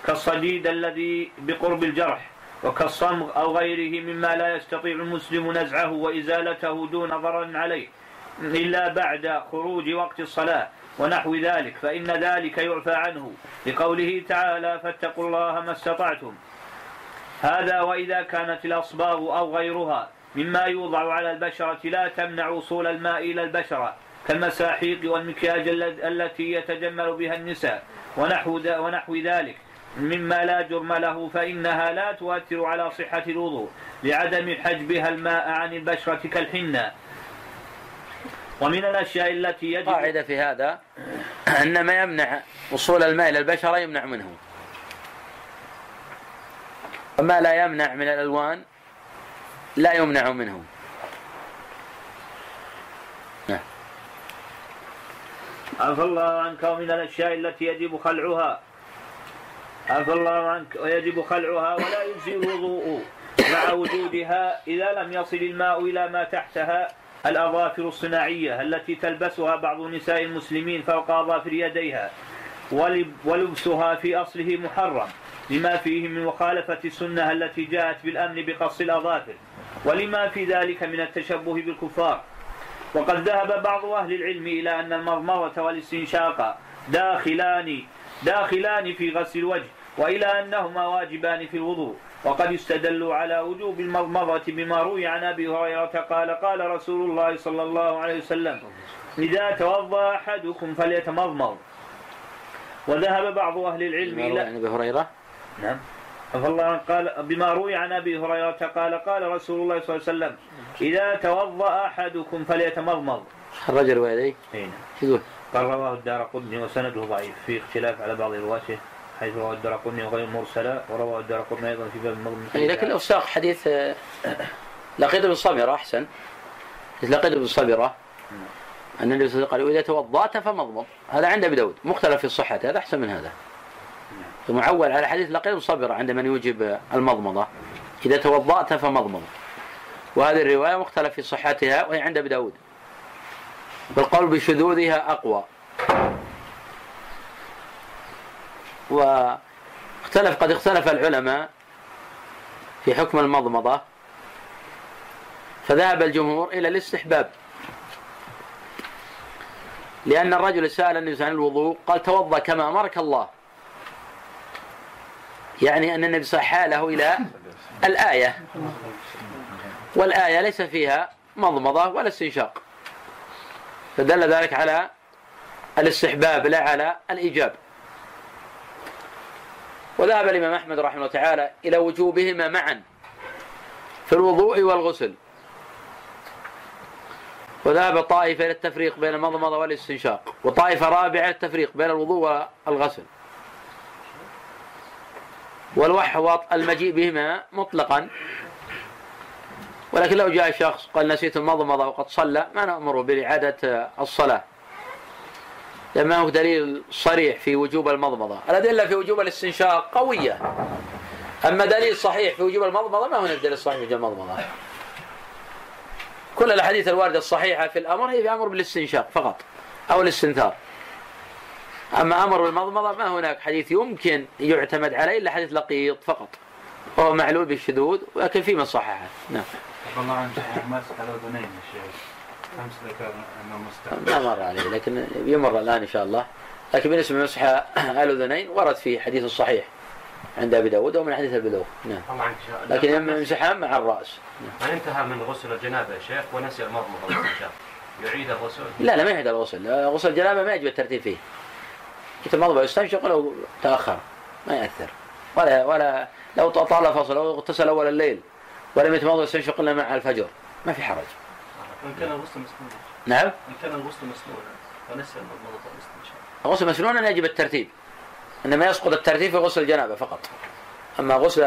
كالصديد الذي بقرب الجرح. وكالصمغ أو غيره مما لا يستطيع المسلم نزعه وإزالته دون ضرر عليه إلا بعد خروج وقت الصلاة ونحو ذلك فإن ذلك يعفى عنه. لقوله تعالى فاتقوا الله ما استطعتم. هذا وإذا كانت الأصباغ أو غيرها مما يوضع على البشرة لا تمنع وصول الماء إلى البشرة كالمساحيق والمكياج التي يتجمل بها النساء ونحو, ونحو ذلك. مما لا جرم له فإنها لا تؤثر على صحة الوضوء لعدم حجبها الماء عن البشرة كالحنة. ومن الأشياء التي يجب قاعدة في هذا أن ما يمنع وصول الماء إلى البشرة يمنع منه. وما لا يمنع من الألوان لا يمنع منه. نعم. عفى الله عنك ومن الأشياء التي يجب خلعها عفى الله عنك ويجب خلعها ولا يجزي الوضوء مع وجودها إذا لم يصل الماء إلى ما تحتها. الأظافر الصناعية التي تلبسها بعض نساء المسلمين فوق أظافر يديها ولبسها في أصله محرم لما فيه من مخالفة السنة التي جاءت بالأمن بقص الأظافر ولما في ذلك من التشبه بالكفار. وقد ذهب بعض أهل العلم إلى أن المضمضة والاستنشاق داخلان داخلان في غسل الوجه وإلى أنهما واجبان في الوضوء وقد استدلوا على وجوب المضمضة بما روي عن أبي هريرة قال قال رسول الله صلى الله عليه وسلم إذا توضأ أحدكم فليتمضمض وذهب بعض أهل العلم إلى عن أبي هريرة نعم فالله قال بما روي عن أبي هريرة قال قال رسول الله صلى الله عليه وسلم إذا توضأ أحدكم فليتمضمض. خرج روايه اي نعم. يقول؟ قال رواه الدار قطني وسنده ضعيف في اختلاف على بعض رواته حيث رواه الدار قطني وغير مرسلة ورواه الدار قطني أيضا في باب المضمض. يعني لكن لو ساق حديث آه، لقيت بن صبرة أحسن. لقيت بن صبرة أن النبي صلى الله عليه وسلم قال إذا توضأت فمضمض. هذا عند أبي داود مختلف في الصحة هذا أحسن من هذا. معول على حديث لقيت صبر عند من يوجب المضمضة. إذا توضأت فمضمض. وهذه الرواية مختلف في صحتها وهي عند أبي داود. والقول بشذوذها أقوى. واختلف قد اختلف العلماء في حكم المضمضة. فذهب الجمهور إلى الاستحباب. لأن الرجل سأل النبي عن الوضوء قال توضأ كما أمرك الله. يعني أن النبي صلى حاله إلى الآية. والآية ليس فيها مضمضة ولا استنشاق. فدل ذلك على الاستحباب لا على الإيجاب. وذهب الإمام أحمد رحمه الله تعالى إلى وجوبهما معا في الوضوء والغسل. وذهب طائفة إلى التفريق بين المضمضة والاستنشاق وطائفة رابعة التفريق بين الوضوء والغسل. والوحوط المجيء بهما مطلقا. ولكن لو جاء شخص قال نسيت المضمضة وقد صلى ما نأمره بإعادة الصلاة. لما هو دليل صريح في وجوب المضمضة. الأدلة في وجوب الاستنشاق قوية. أما دليل صحيح في وجوب المضمضة ما هو دليل صحيح في وجوب المضمضة؟ كل الأحاديث الواردة الصحيحة في الأمر هي في أمر بالاستنشاق فقط أو الاستنثار. أما أمر بالمضمضة ما هناك حديث يمكن يعتمد عليه إلا حديث لقيط فقط. وهو معلول بالشذوذ ولكن في من صححه. نعم. والله عن شيخ ماسك على اذنين يا شيخ. أمس ذكر أنه مستحب. ما مر عليه لكن يمر الآن إن شاء الله. لكن بالنسبة لمسح الأذنين ورد في حديث صحيح عند أبي داود ومن حديث البلوغ نعم. الله عنك شاء لكن يمسحها مع الرأس. من انتهى من غسل الجنابة يا شيخ؟ ونسي المضمضه يعيد الغسل؟ لا لا ما يحتاج الغسل. غسل الجنابة ما يجب الترتيب فيه. يتمضمض ويستنشق ولو تأخر ما يأثر. ولا ولا لو طال فصل أو اغتسل أول الليل. ولم يتمضمض ويستنشق إلا مع الفجر. ما في حرج. وإن كان الغسل مسنونا. نعم؟ إن كان الغسل مسنونا. ونسي المضمضة والاستنشاق غسل مسنون يجب الترتيب. إنما يسقط الترتيب في غسل الجنابة فقط. أما غسل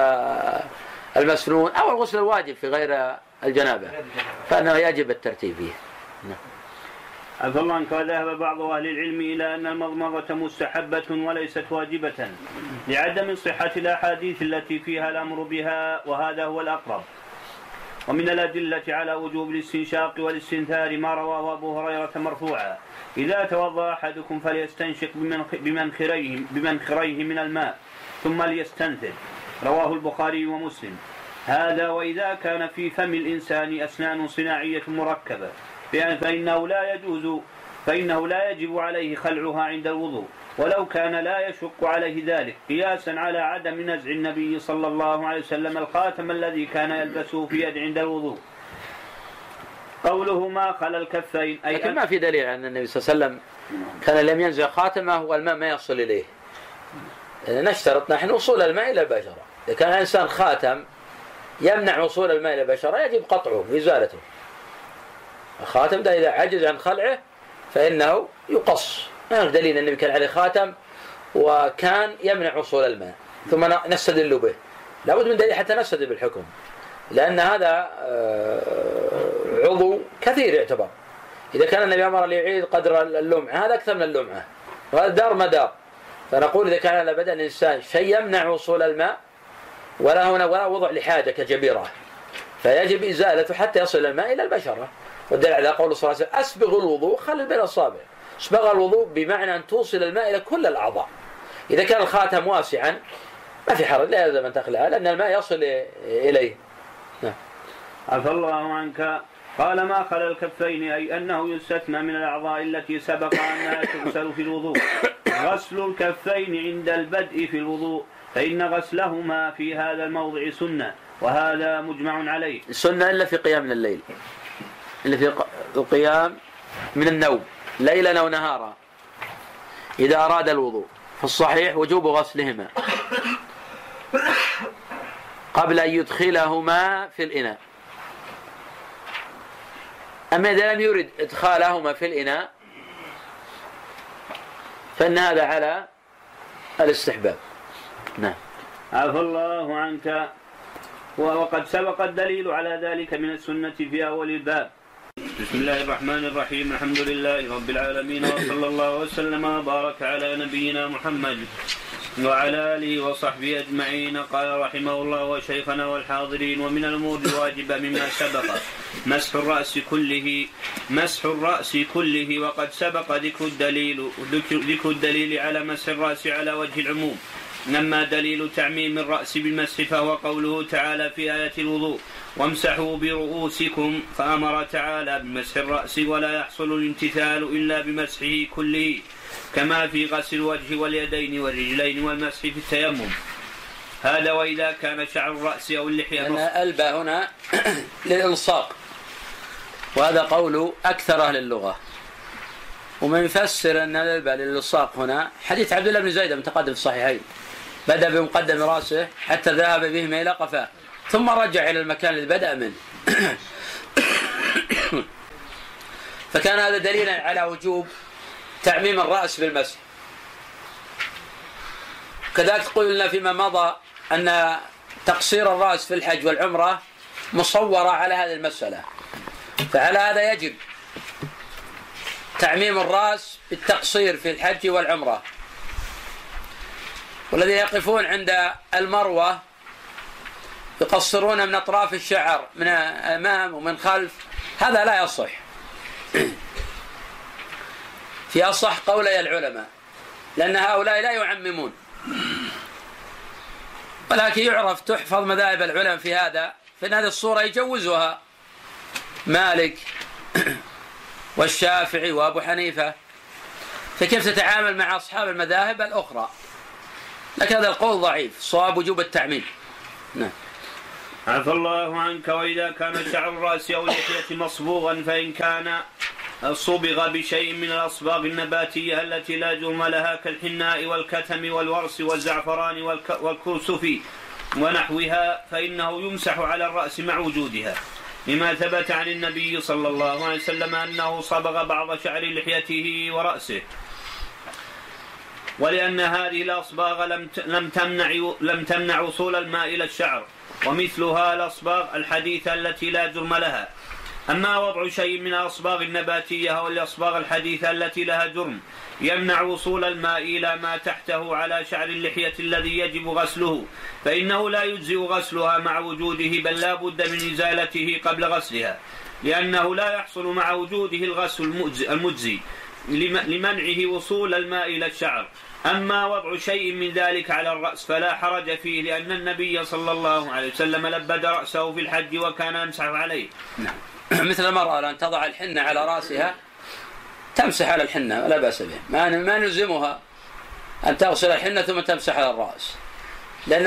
المسنون أو الغسل الواجب في غير الجنابة فإنه يجب الترتيب فيه. عفى الله عنك وذهب بعض أهل العلم إلى أن المضمضة مستحبة وليست واجبة لعدم صحة الأحاديث التي فيها الأمر بها وهذا هو الأقرب. ومن الأدلة على وجوب الاستنشاق والاستنثار ما رواه أبو هريرة مرفوعا. إذا توضأ أحدكم فليستنشق بمنخ- بمنخريه بمنخريه من الماء ثم ليستنثر. رواه البخاري ومسلم. هذا وإذا كان في فم الإنسان أسنان صناعية مركبة. فإن- فإنه لا يجوز فإنه لا يجب عليه خلعها عند الوضوء. ولو كان لا يشق عليه ذلك قياسا على عدم نزع النبي صلى الله عليه وسلم الخاتم الذي كان يلبسه في يد عند الوضوء. قوله ما خلا الكفين أي لكن ما في دليل على أن النبي صلى الله عليه وسلم كان لم ينزع خاتمه والماء ما يصل إليه. نشترط نحن وصول الماء إلى البشرة. إذا كان الإنسان خاتم يمنع وصول الماء إلى البشرة يجب قطعه وإزالته الخاتم ده إذا عجز عن خلعه فإنه يقص. ما هو دليل أن النبي كان عليه خاتم وكان يمنع وصول الماء ثم نستدل به. لابد من دليل حتى نستدل بالحكم لأن هذا آه، عضو كثير يعتبر. إذا كان النبي أمر ليعيد قدر اللمعة هذا أكثر من اللمعة. وهذا دار مدار فنقول إذا كان على بدن الإنسان شيء يمنع وصول الماء ولا هنا ولا وضع لحاجة كجبيرة. فيجب إزالته حتى يصل الماء إلى البشرة. والدليل على قول صلى الله عليه وسلم أسبغ الوضوء خلل بين الأصابع. اسبغ الوضوء بمعنى أن توصل الماء إلى كل الأعضاء. إذا كان الخاتم واسعا ما في حرج لا يلزم أن تخلعه لأن الماء يصل إليه. عفى الله عنك. قال ما خلا الكفين؟ أي أنه يستثنى من الأعضاء التي سبق أنها تغسل في الوضوء. غسل الكفين عند البدء في الوضوء فإن غسلهما في هذا الموضع سنة وهذا مجمع عليه. السنة إلا في قيام من الليل إلا في القيام من النوم. ليلا أو نهارا إذا أراد الوضوء. فالصحيح وجوب غسلهما. قبل أن يدخلهما في الإناء. أما إذا لم يرد إدخالهما في الإناء فإن هذا على الاستحباب. نعم. عفى الله عنك. وقد سبق الدليل على ذلك من السنة في أول الباب. بسم الله الرحمن الرحيم. الحمد لله رب العالمين وصلى الله وسلم وبارك على نبينا محمد وعلى آله وصحبه أجمعين. قال رحمه الله وشيخنا والحاضرين ومن الأمور الواجبة مما سبق مسح الرأس كله مسح الرأس كله وقد سبق ذكر الدليل ذكر, الدليل على مسح الرأس على وجه العموم. أما دليل تعميم الرأس بالمسح فهو قوله تعالى في آية الوضوء وامسحوا برؤوسكم فأمر تعالى بمسح الرأس ولا يحصل الامتثال إلا بمسحه كله كما في غسل الوجه واليدين والرجلين والمسح في التيمم. هذا وإذا كان شعر الرأس أو اللحية لأن الباء هنا للإلصاق وهذا قول أكثر أهل اللغة. ومن يفسر أن الباء للإلصاق هنا حديث عبد الله بن زيد المتقدم في الصحيحين. بدأ بمقدم رأسه حتى ذهب بهم إلى قفاه ثم رجع إلى المكان الذي بدأ منه. فكان هذا دليلا على وجوب تعميم الرأس بالمسح. كذلك قلنا فيما مضى أن تقصير الرأس في الحج والعمرة مصورة على هذه المسألة. فعلى هذا يجب تعميم الرأس بالتقصير في الحج والعمرة. والذين يقفون عند المروة يقصرون من أطراف الشعر من أمام ومن خلف. هذا لا يصح. في أصح قولي العلماء لأن هؤلاء لا يعممون. ولكن يعرف تحفظ مذاهب العلماء في هذا فإن هذه الصورة يجوزها. مالك والشافعي وأبو حنيفة فكيف تتعامل مع أصحاب المذاهب الأخرى؟ لكن هذا القول ضعيف صواب وجوب التعميم. نعم. عفى الله عنك وإذا كان شعر الرأس أو اللحية مصبوغا فإن كان صبغ بشيء من الأصباغ النباتية التي لا جرم لها كالحناء والكتم والورس والزعفران والك- والكرسف ونحوها فإنه يمسح على الرأس مع وجودها. لما ثبت عن النبي صلى الله عليه وسلم أنه صبغ بعض شعر لحيته ورأسه. ولأن هذه الأصباغ لم لم تمنع لم تمنع وصول الماء إلى الشعر. ومثلها الأصباغ الحديثة التي لا جرم لها. أما وضع شيء من الأصباغ النباتية أو الأصباغ الحديثة التي لها جرم يمنع وصول الماء إلى ما تحته على شعر اللحية الذي يجب غسله فإنه لا يجزئ غسلها مع وجوده بل لا بد من إزالته قبل غسلها لأنه لا يحصل مع وجوده الغسل المجزي- المجزي لم- لمنعه وصول الماء إلى الشعر. أما وضع شيء من ذلك على الرأس فلا حرج فيه لأن النبي صلى الله عليه وسلم لبد رأسه في الحج وكان يمسح عليه. مثل المرأة لأن تضع الحنة على رأسها تمسح على الحنة لا بأس به. ما ما نلزمها أن تغسل الحنة ثم تمسح على الرأس. لأن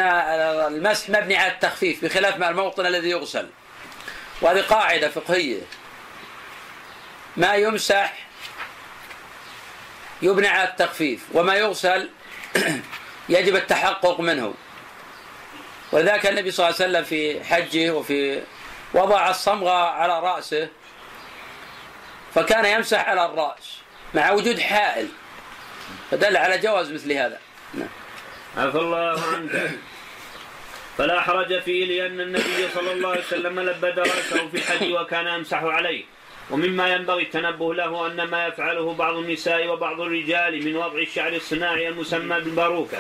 المسح مبني على التخفيف بخلاف مع الموطن الذي يغسل. وهذه قاعدة فقهية. ما يمسح يبنى على التخفيف وما يغسل يجب التحقق منه. ولذلك النبي صلى الله عليه وسلم في حجه وفي وضع الصمغة على رأسه فكان يمسح على الرأس مع وجود حائل فدل على جواز مثل هذا. نعم. عفى الله عنك. فلا حرج فيه لأن النبي صلى الله عليه وسلم لبد رأسه في الحج وكان يمسح عليه. ومما ينبغي التنبه له أن ما يفعله بعض النساء وبعض الرجال من وضع الشعر الصناعي المسمى بالباروكة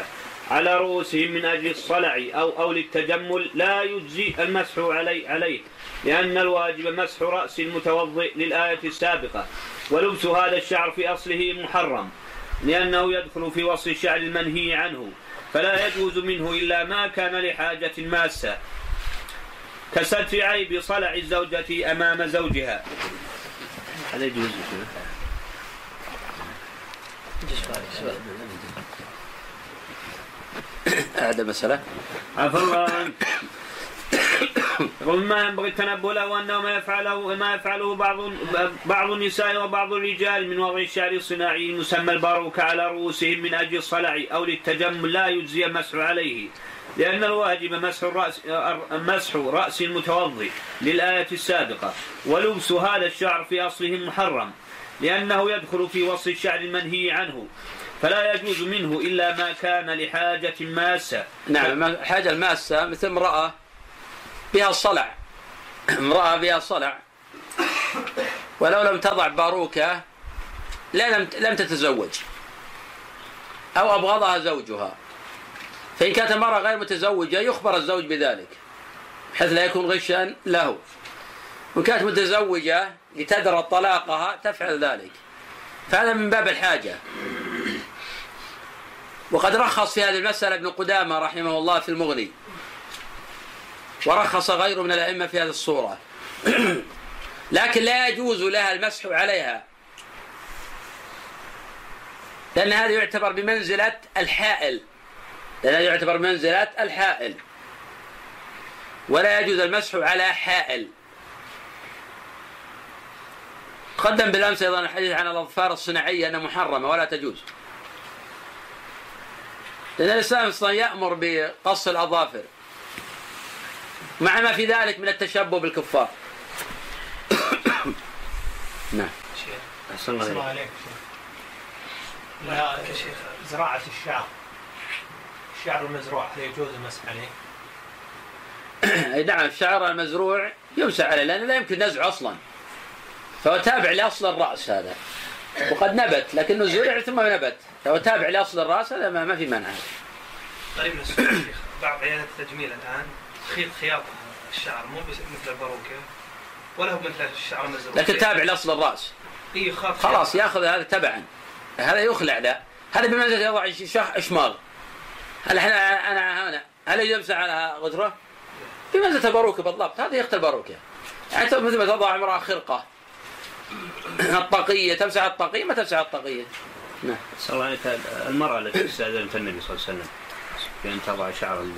على رؤوسهم من أجل الصلع أو أو للتجمل لا يجزي المسح علي عليه لأن الواجب مسح رأس المتوضئ للآية السابقة ولبس هذا الشعر في أصله محرم لأنه يدخل في وصف الشعر المنهي عنه فلا يجوز منه إلا ما كان لحاجة ماسة كستر عيب صلع الزوجة أمام زوجها. هذا يجوز هذا مسألة. عفى الله. عنك يقول ما ينبغي التنبه له أنه ما يفعله ما يفعله بعض بعض النساء وبعض الرجال من وضع الشعر الصناعي المسمى الباروكة على رؤوسهم من أجل الصلع أو للتجمل لا يجزي المسح عليه. لأن الواجب مسح الرأس مسح رأس المتوضئ للآية السابقة. ولبس هذا الشعر في أصله محرم لأنه يدخل في وصف الشعر المنهي عنه. فلا يجوز منه إلا ما كان لحاجة ماسة. نعم الحاجة الماسة مثل امرأة بها صلع. امرأة بها صلع. ولو لم تضع باروكة لا لم لم تتزوج. أو أبغضها زوجها. فإن كانت المرأة غير متزوجة يخبر الزوج بذلك بحيث لا يكون غشا له. وإن كانت متزوجة لتدرى طلاقها تفعل ذلك. فهذا من باب الحاجة. وقد رخص في هذه المسألة ابن قدامة رحمه الله في المغني. ورخص غيره من الأئمة في هذه الصورة. لكن لا يجوز لها المسح عليها. لأن هذا يعتبر بمنزلة الحائل. لأن هذا يعتبر بمنزلة الحائل. ولا يجوز المسح على حائل. قدم بالأمس أيضا الحديث عن الأظفار الصناعية أنها محرمة ولا تجوز. لأن الإسلام أصلا يأمر بقص الأظافر. مع ما في ذلك من التشبه بالكفار. نعم. أحسن الله شيخ. لا يا شيخ زراعة الشعر. الشعر المزروع هل يجوز المسح عليه؟ نعم الشعر المزروع يمسح عليه لأنه لا يمكن نزعه أصلا. فهو تابع لأصل الرأس هذا. وقد نبت لكنه زرع ثم نبت. فهو تابع لأصل الرأس هذا ما, ما في مانع قريب من السؤال شيخ بعض عيادات التجميل الآن تخيط خياطة الشعر مو بس- مثل الباروكة ولا هو مثل الشعر المزروع. لكن تابع لأصل الرأس. اي خاف خلاص ياخذ هذا تبعا. هذا يخلع له هذا بمنزلة يضع شح إحنا أنا هنا؟ هل يمسح على غدره؟ بمنزله الباروكه بالضبط هذه يخت الباروكه يعني. أنت مثل ما تضع امرأة خرقة. الطاقيه تمسح الطاقيه ما تمسح الطاقيه نعم. صلى الله عليك المرأة التي استأذنت النبي صلى الله عليه وسلم. بأن تضع شعرا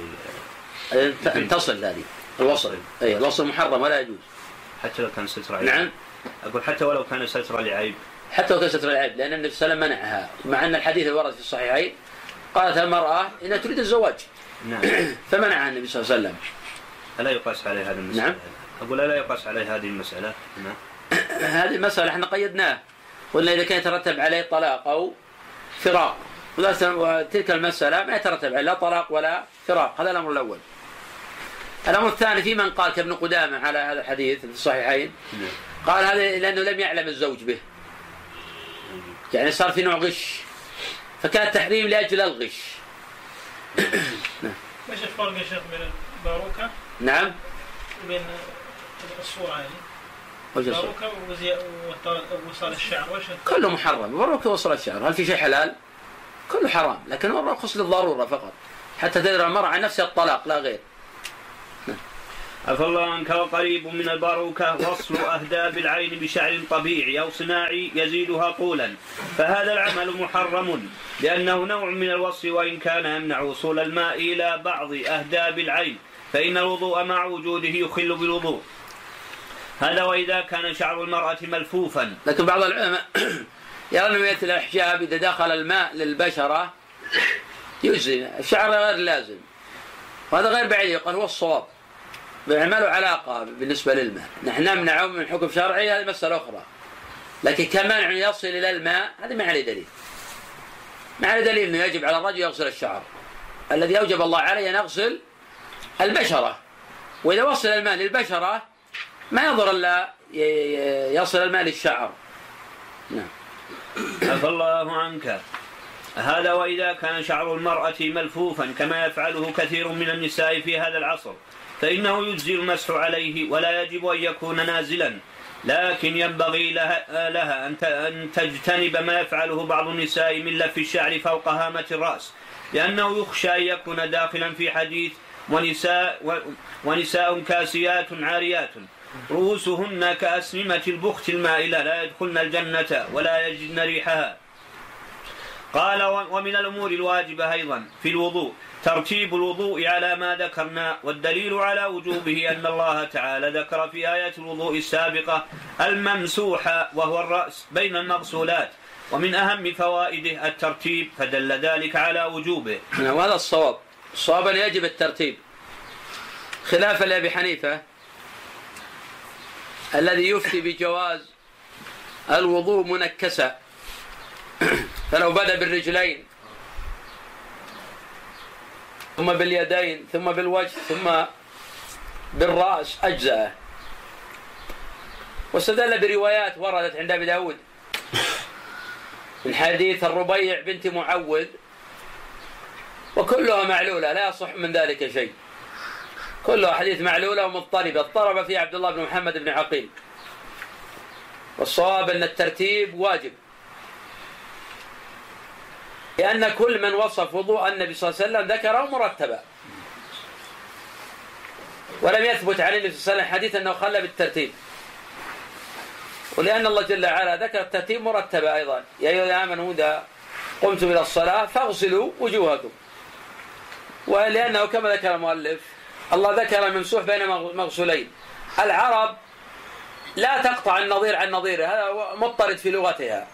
أن تصل هذه. الوصل. أي الوصل محرم ولا يجوز. حتى لو كان ستر عيب. نعم. أقول حتى ولو كان ستر لعيب. حتى لو كسرت العيب لأن النبي صلى الله عليه وسلم منعها. مع أن الحديث اللي ورد في الصحيحين قالت المرأة انها تريد الزواج. نعم. فمنعها النبي صلى الله عليه وسلم. ألا يقاس عليه هذه المسألة؟ نعم. أقول ألا يقاس عليه هذه المسألة؟ نعم. هذه المسألة إحنا قيدناه قلنا إذا كان يترتب عليه طلاق أو فراق. وتلك المسألة ما يترتب عليه لا طلاق ولا فراق. هذا الأمر الأول. الأمر الثاني في من قال كابن قدامة على هذا الحديث في الصحيحين؟ نعم. قال هذا لأنه لم يعلم الزوج به. يعني صار في نوع غش. فكان التحريم لأجل الغش. إيش الفرق يا شيخ بين الباروكة نعم. وبين الصورة هذه؟ وجه الصوت. باروكه وزي- ووصال الشعر وش كله محرم. البروك وصل الشعر. هل في شيء حلال؟ كله حرام. لكن الرخص للضرورة فقط. حتى تدري المرأة عن نفسها الطلاق لا غير. عفى عنك وقريب من الباروكة وصل أهداب العين بشعر طبيعي أو صناعي يزيدها طولا. فهذا العمل محرم لأنه نوع من الوصل وإن كان يمنع وصول الماء إلى بعض أهداب العين فإن الوضوء مع وجوده يخل بالوضوء. هذا وإذا كان شعر المرأة ملفوفا. لكن بعض العلماء يرى أنه مثل الحجاب إذا دخل الماء للبشرة يجزي. الشعر غير لازم. وهذا غير بعيد يقال هو الصواب. ما له علاقة بالنسبة للماء. نحن نمنعه من حكم شرعي هذه مسألة أخرى. لكن كمنع يصل إلى الماء هذه ما عليه دليل. ما عليه دليل أنه يجب على الرجل يغسل الشعر. الذي أوجب الله عليه أن يغسل البشرة. وإذا وصل الماء للبشرة ما يضر إلا يصل الماء للشعر. نعم. عفى الله عنك. هذا وإذا كان شعر المرأة ملفوفا كما يفعله كثير من النساء في هذا العصر. فإنه يجزي المسح عليه ولا يجب أن يكون نازلا. لكن ينبغي لها, لها أن تجتنب ما يفعله بعض النساء من لف الشعر فوق هامة الرأس. لأنه يخشى أن يكون داخلا في حديث ونساء ونساء كاسيات عاريات. رؤوسهن كأسنمة البخت المائلة. لا يدخلن الجنة ولا يجدن ريحها. قال ومن الأمور الواجبة أيضا في الوضوء ترتيب الوضوء على ما ذكرنا والدليل على وجوبه أن الله تعالى ذكر في آية الوضوء السابقة الممسوح وهو الرأس بين المغسولات ومن أهم فوائده الترتيب فدل ذلك على وجوبه. نعم وهذا الصواب. الصواب أن يجب الترتيب. خلافا لأبي حنيفة الذي يفتي بجواز الوضوء منكسا فلو بدا بالرجلين ثم باليدين ثم بالوجه ثم بالرأس أجزأه. واستدل بروايات وردت عند أبي داود. من حديث الربيع بنت معوذ وكلها معلولة لا يصح من ذلك شيء. كلها حديث معلولة ومضطربة. اضطرب فيها عبد الله بن محمد بن عقيل. والصواب أن الترتيب واجب. لأن كل من وصف وضوء النبي صلى الله عليه وسلم ذكره مرتبا. ولم يثبت عن النبي صلى الله عليه وسلم حديث أنه خلى بالترتيب. ولأن الله جل وعلا ذكر الترتيب مرتبا أيضا. يا أيها الذين آمنوا إذا قمتم إلى الصلاة فاغسلوا وجوهكم. ولأنه كما ذكر المؤلف الله ذكر الممسوح بين مغسولين. العرب لا تقطع النظير عن نظيره هذا مضطرد في لغتها.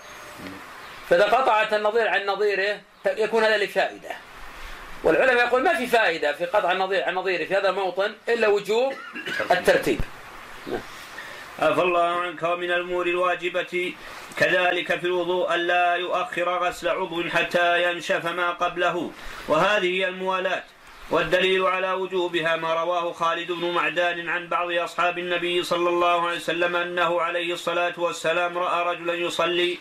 فإذا قطعت النظير عن نظيره يكون هذا لفائدة. والعلماء يقول ما في فائدة في قطع النظير عن نظيره في هذا الموطن إلا وجوب الترتيب. عفى الله عنك ومن الأمور الواجبة كذلك في الوضوء ألا يؤخر غسل عضو حتى ينشف ما قبله. وهذه هي الموالاة. والدليل على وجوبها ما رواه خالد بن معدان عن بعض أصحاب النبي صلى الله عليه وسلم أنه عليه الصلاة والسلام رأى رجلا يصلي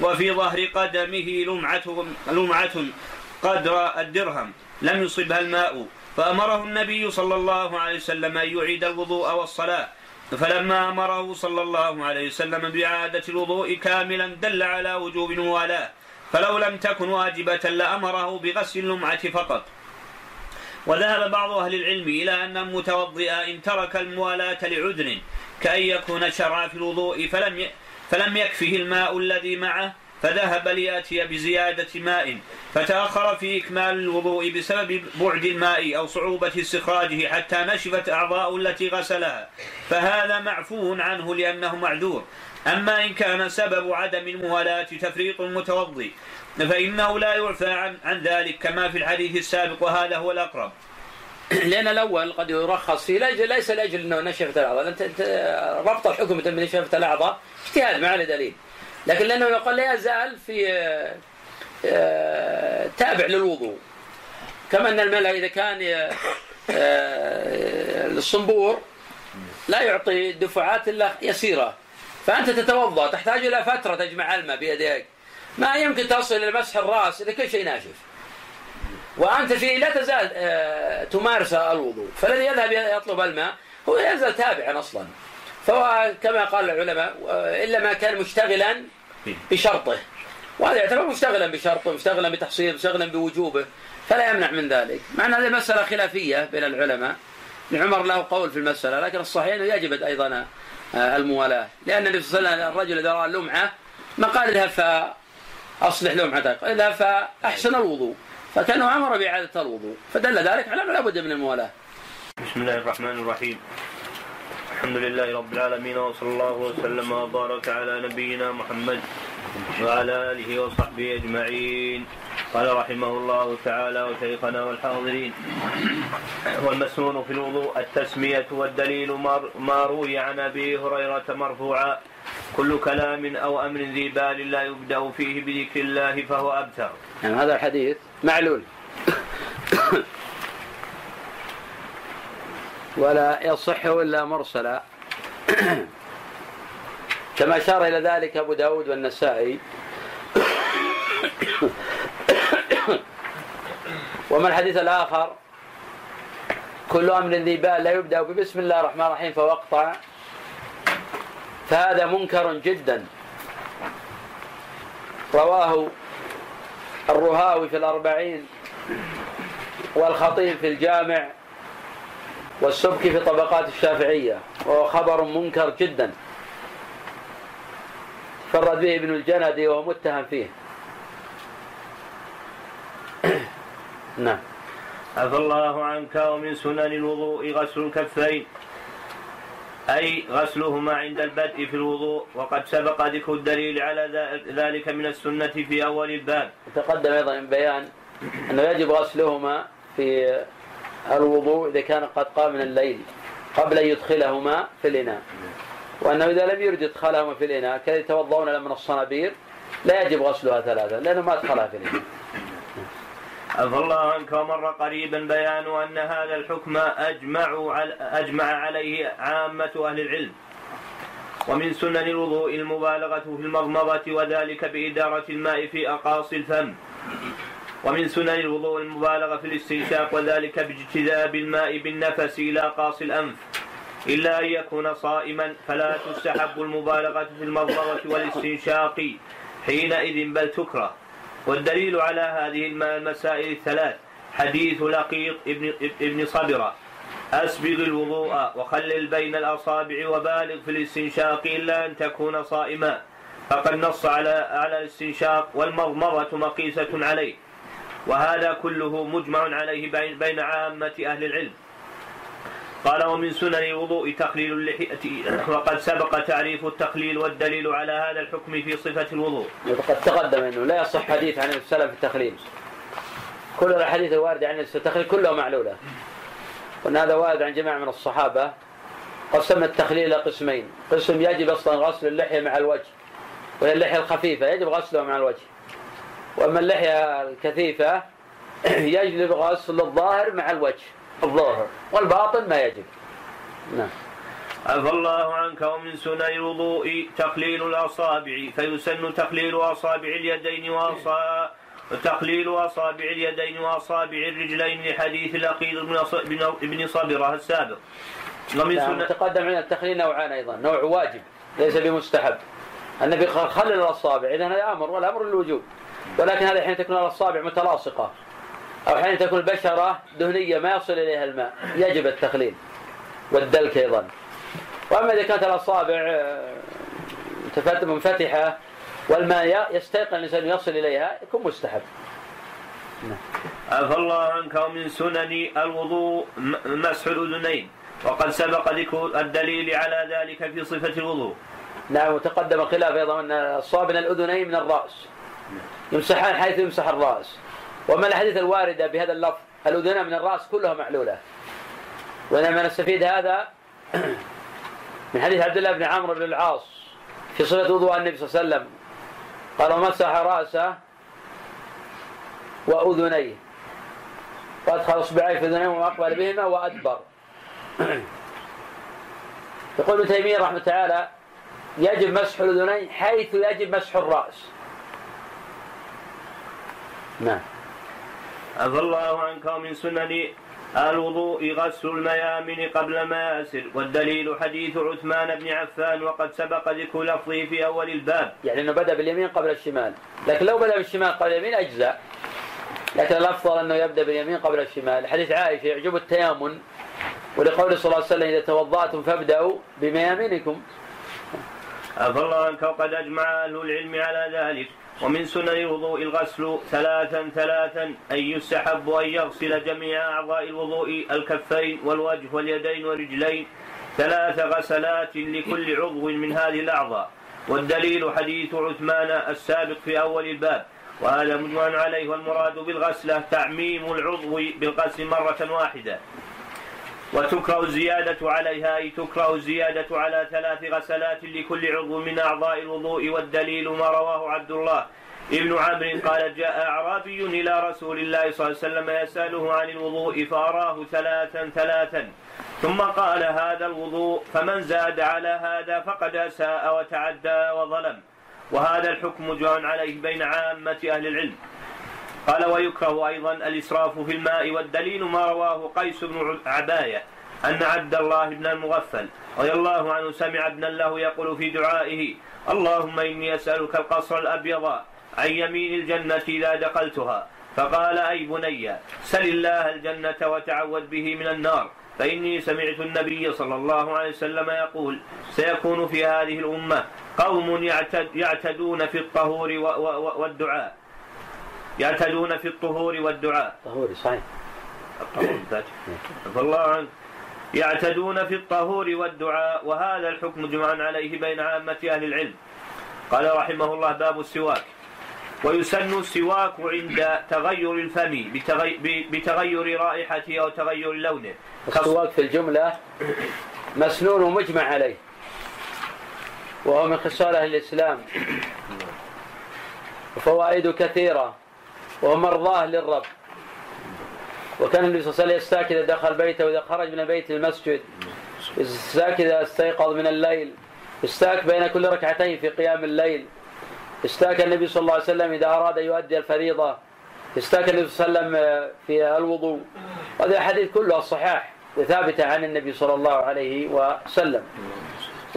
وفي ظهر قدمه لمعة لمعة قدر الدرهم. لم يصبها الماء. فأمره النبي صلى الله عليه وسلم أن يعيد الوضوء والصلاة. فلما أمره صلى الله عليه وسلم بإعادة الوضوء كاملا دل على وجوب الموالاة فلو لم تكن واجبة لأمره بغسل اللمعة فقط. وذهب بعض أهل العلم إلى أن المتوضئ إن ترك الموالاة لعذر كأن يكون شرع في الوضوء فلم فلم يكفه الماء الذي معه فذهب ليأتي بزيادة ماء فتأخر في إكمال الوضوء بسبب بعد الماء أو صعوبة استخراجه حتى نشفت اعضاء التي غسلها. فهذا معفو عنه لأنه معذور. أما إن كان سبب عدم الموالاه تفريط المتوضي فإنه لا يعفى عن, عن ذلك كما في الحديث السابق وهذا هو الأقرب. لأن الأول قد يرخص فيه ليس لأجل إنه نشفت الأعضاء انت ربط الحكم بنشفت الأعضاء اجتهاد ما عليه دليل. لكن لأنه يقول لا يزال في آه، تابع للوضوء. كما أن الملأ إذا كان آه، الصنبور لا يعطي دفعات إلا يسيرة. فأنت تتوضأ تحتاج إلى فترة تجمع الماء بيديك. ما يمكن تصل إلى مسح الرأس إذا كل شيء ناشف. وأنت فيه لا تزال آه، تمارس الوضوء. فالذي يذهب يطلب الماء هو يزال تابعا أصلا. فهو كما قال العلماء إلا ما كان مشتغلا بشرطه. وهذا يعتبر مشتغلا بشرطه مشتغلا بتحصيله مشتغلا بوجوبه فلا يمنع من ذلك. مع أن هذه مسألة خلافية بين العلماء. لعمر له قول في المسألة لكن الصحيح أنه يجب أيضا آه، الموالاة. لأن النبي صلى الله عليه وسلم الرجل إذا رأى لمعة ما قال اذهب فأصلح لمعتك اذهب فأحسن الوضوء. فكانه أمر بإعادة الوضوء. فدل ذلك على أنه لابد من الموالاة. بسم الله الرحمن الرحيم. الحمد لله رب العالمين وصلى الله وسلم وبارك على نبينا محمد وعلى آله وصحبه أجمعين قال رحمه الله تعالى وشيخنا والحاضرين والمسنون في الوضوء التسمية والدليل ما روي عن أبي هريرة مرفوعا كل كلام أو أمر ذي بال لا يبدأ فيه بذكر الله فهو أبتر. يعني هذا الحديث معلول ولا يصح إلا مرسلا. كما أشار إلى ذلك أبو داود والنسائي. وما الحديث الآخر؟ كل أمر ذي بال لا يبدأ ببسم الله الرحمن الرحيم فوقطع. فهذا منكر جدا. رواه الرهاوي في الأربعين والخطيب في الجامع. والسبكي في طبقات الشافعية وهو خبر منكر جدا. فرد به ابن الجندي وهو متهم فيه. نعم. عفى الله عنك ومن سنن الوضوء غسل الكفين. أي غسلهما عند البدء في الوضوء وقد سبق ذكر الدليل على ذلك من السنة في أول الباب. تقدم أيضا بيان أنه يجب غسلهما في الوضوء إذا كان قد قام من الليل قبل أن يدخلهما في الإناء. وأنه إذا لم يرد إدخالهما في الإناء كان يتوضؤون من الصنابير لا يجب غسلها ثلاثة لأنه ما أدخلها في الإناء. عفى الله عنك ومر قريبا بيان أن هذا الحكم أجمع أجمع عليه عامة أهل العلم. ومن سنن الوضوء المبالغة في المضمضة وذلك بإدارة الماء في أقاصي الفم. ومن سنن الوضوء المبالغة في الاستنشاق وذلك باجتذاب الماء بالنفس إلى قاص الأنف. إلا أن يكون صائما فلا تستحب المبالغة في المضمضة والاستنشاق حينئذ بل تكره. والدليل على هذه المسائل الثلاث حديث لقيط ابن, ابن صبرة أسبغ الوضوء وخلل بين الأصابع وبالغ في الاستنشاق إلا أن تكون صائما. فقد نص على على الاستنشاق والمضمضة مقيسة عليه. وهذا كله مجمع عليه بين عامة أهل العلم. قال ومن سنن الوضوء تخليل اللحية. وقد سبق تعريف التخليل والدليل على هذا الحكم في صفة الوضوء. وقد تقدم أنه لا يصح حديث عن السلف في التخليل كل الأحاديث الواردة عن التخليل كلها معلولة. وأن هذا وارد عن جماعة من الصحابة قسم التخليل قسمين. قسم يجب أصلا غسل اللحية مع الوجه وهي اللحية الخفيفة يجب غسلها مع الوجه. وأما اللحية الكثيفة يجلب غسل الظاهر مع الوجه الظاهر والباطن ما يجب نعم. عفى الله عنك ومن سنن الوضوء تقليل الأصابع فيسن تقليل أصابع اليدين وتقليل أصابع اليدين وأصابع الرجلين لحديث الأخير بن صبرة السابق. ومن نعم سنة تقدم عندنا التخليل نوعان أيضا نوع واجب ليس بمستحب. النبي قال خلل الأصابع اذا هذا أمر والأمر للوجوب. ولكن هذا حين تكون الاصابع متلاصقة. أو حين تكون البشرة دهنية ما يصل إليها الماء. يجب التخليل. والدلك أيضا. وأما إذا كانت الاصابع آه، منفتحة والماء يستيقن الإنسان يصل إليها يكون مستحب. عفى الله عنك ومن سنن الوضوء مسح الأذنين. وقد سبق ذكر الدليل على ذلك في صفة الوضوء. نعم وتقدم الخلاف أيضا أن الصواب من الأذنين من الرأس. يمسحان حيث يمسح الرأس. واما الأحاديث الواردة بهذا اللفظ؟ الاذنان من الرأس كلها معلولة؟ وإنما نستفيد هذا من حديث عبد الله بن عمرو بن العاص في صفه وضوء النبي صلى الله عليه وسلم. قال ومسح راسه وأذنيه وادخل اصبعيه في أذنيه واقبل بهما وأدبر. يقول ابن تيمية رحمه تعالى يجب مسح الأذنين حيث يجب مسح الرأس. نعم. عفى الله عنك ومن سنن الوضوء غسل الميامن قبل المياسر والدليل حديث عثمان بن عفان وقد سبق ذكر لفظه في أول الباب. يعني إنه بدأ باليمين قبل الشمال. لكن لو بدأ بالشمال قبل اليمين أجزاء. لكن الأفضل أنه يبدأ باليمين قبل الشمال. حديث عائشة يعجب التيامن. ولقول صلى الله عليه وسلم إذا توضأتم فابدأوا بميامنكم. عفى الله عنك وقد أجمع أهل العلم على ذلك. ومن سنن الوضوء الغسل ثلاثا ثلاثا أن يستحب أن يغسل جميع أعضاء الوضوء الكفين والوجه واليدين والرجلين. ثلاث غسلات لكل عضو من هذه الأعضاء. والدليل حديث عثمان السابق في أول الباب. وهذا مجمع عليه والمراد بالغسلة تعميم العضو بالغسل مرة واحدة. وتكره الزيادة عليها أي تكره الزيادة على ثلاث غسلات لكل عضو من أعضاء الوضوء والدليل ما رواه عبد الله ابن عمرو. قال جاء أعرابي إلى رسول الله صلى الله عليه وسلم يسأله عن الوضوء فأراه ثلاثا ثلاثا. ثم قال هذا الوضوء فمن زاد على هذا فقد أساء وتعدى وظلم. وهذا الحكم جاء عليه بين عامة أهل العلم. قال ويكره أيضا الإسراف في الماء والدليل ما رواه قيس بن عباية أن عبد الله بن المغفل رضي الله عنه سمع ابنا له يقول في دعائه اللهم إني أسألك القصر الأبيض عن يمين الجنة إذا دخلتها. فقال أي بني سل الله الجنة وتعوذ به من النار. فإني سمعت النبي صلى الله عليه وسلم يقول سيكون في هذه الأمة قوم يعتد يعتدون في الطهور والدعاء. يعتدون في الطهور والدعاء. صحيح. الطهور عفى الله عنك يعتدون في الطهور والدعاء وهذا الحكم جمعا عليه بين عامة أهل العلم. قال رحمه الله باب السواك. ويسن السواك عند تغير الفم بتغير رائحته أو تغير لونه. السواك في الجملة مسنون ومجمع عليه. وهو من خصال أهل الإسلام. وفوائده كثيرة. وهو مرضاة للرب. وكان النبي صلى الله عليه وسلم يستاك إذا دخل بيته وإذا خرج من البيت للمسجد يستاك إذا استيقظ من الليل. يستاك بين كل ركعتين في قيام الليل. استاك النبي صلى الله عليه وسلم إذا أراد أن يؤدي الفريضة. استاك النبي صلى الله عليه وسلم في الوضوء. هذه الأحاديث كلها الصحاح ثابتة عن النبي صلى الله عليه وسلم.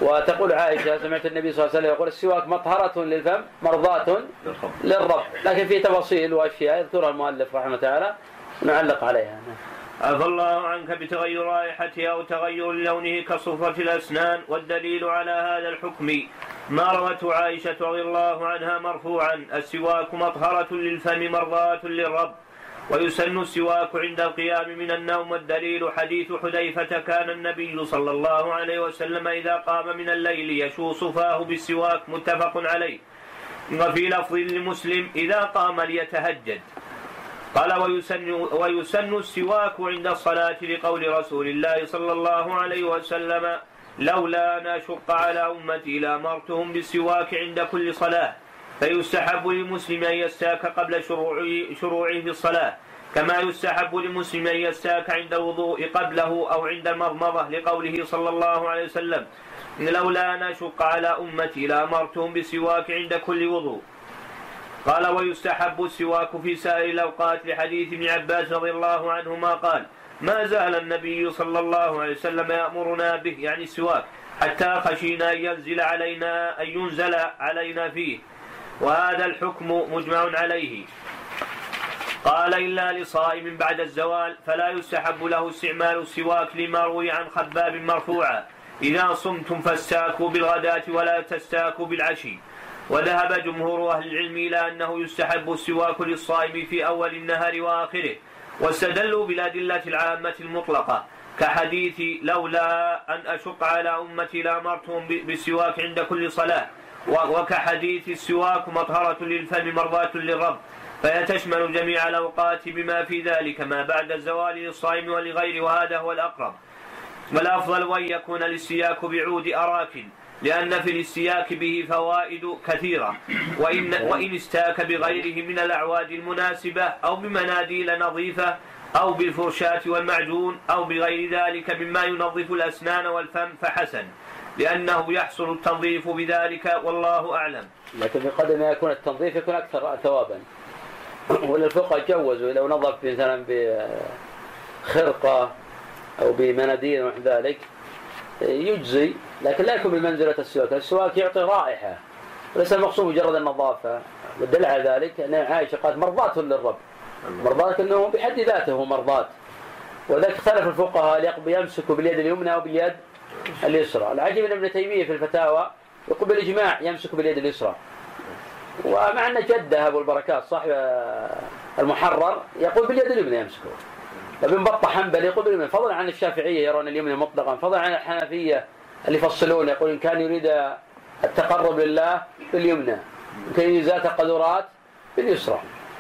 وتقول عائشة سمعت النبي صلى الله عليه وسلم يقول السواك مطهرة للفم مرضاة للرب. لكن في تفاصيل وأشياء يذكرها المؤلف رحمه تعالى ونعلق عليها. عفى الله عنك بتغير رائحته أو تغير لونه كصفرة الأسنان والدليل على هذا الحكم. ما روته عائشة رضي الله عنها مرفوعا السواك مطهرة للفم مرضاة للرب. ويسن السواك عند القيام من النوم والدليل حديث حذيفة كان النبي صلى الله عليه وسلم إذا قام من الليل يشوص فاه بالسواك متفق عليه. وفي لفظ لمسلم إذا قام ليتهجد. قال ويسن ويسن السواك عند الصلاة لقول رسول الله صلى الله عليه وسلم لولا أن أشق على أمتي لأمرتهم بالسواك عند كل صلاة. فيستحب للمسلم أن يستاك قبل شروع شروعه في الصلاة كما يستحب للمسلم أن يستاك عند الوضوء قبله أو عند المضمضة لقوله صلى الله عليه وسلم لولا أن أشق على أمتي لأمرتهم بالسواك عند كل وضوء. قال ويستحب السواك في سائر الأوقات لحديث ابن عباس رضي الله عنهما قال ما زال النبي صلى الله عليه وسلم يأمرنا به يعني السواك حتى خشينا أن ينزل علينا أن ينزل علينا فيه. وهذا الحكم مجمع عليه. قال إلا لصائم بعد الزوال فلا يستحب له استعمال السواك لما روي عن خباب مرفوعا. إذا صمتم فاستاكوا بالغداة ولا تستاكوا بالعشي. وذهب جمهور أهل العلم إلى أنه يستحب السواك للصائم في أول النهار وآخره. واستدلوا بالأدلة العامة المطلقة. كحديث لولا أن أشق على أمتي لأمرتهم بالسواك عند كل صلاة. وكحديث السواك مطهرة للفم مرضاة للرب. فهي تشمل جميع الأوقات بما في ذلك ما بعد الزوال للصائم ولغيره وهذا هو الأقرب. والأفضل أن يكون الاستياك بعود أراك لأن في الاستياك به فوائد كثيرة. وإن, وإن استاك بغيره من الأعواد المناسبة أو بمناديل نظيفة أو بالفرشاة والمعجون أو بغير ذلك مما ينظف الأسنان والفم فحسن. لأنه يحصل التنظيف بذلك والله أعلم. لكن بقدر ما يكون التنظيف يكون أكثر ثوابا. وللفقهاء جوزوا لو نظف مثلا بخرقة أو بمناديل ونحو ذلك يجزي لكن لا يكون بمنزلة السواك. السواك يعطي رائحة. وليس المقصود مجرد النظافة. والدليل على ذلك أن عائشة قالت مرضاة للرب. مرضاة أنه بحد ذاته مرضاة. وذلك اختلف الفقهاء يمسك باليد اليمنى أو باليد اليسرى. العجيب أن ابن تيمية في الفتاوى يقول بالإجماع يمسك باليد اليسرى. ومع أن جده أبو البركات صاحب المحرر يقول باليد اليمنى يمسكه. ابن بطة حنبل يقول باليمنى. فضلا عن الشافعية يرون اليمنى مطلقا. فضلا عن الحنفية اللي يفصلون يقول إن كان يريد التقرب لله باليمنى. إن كان يريد ذات قدرات باليسرى.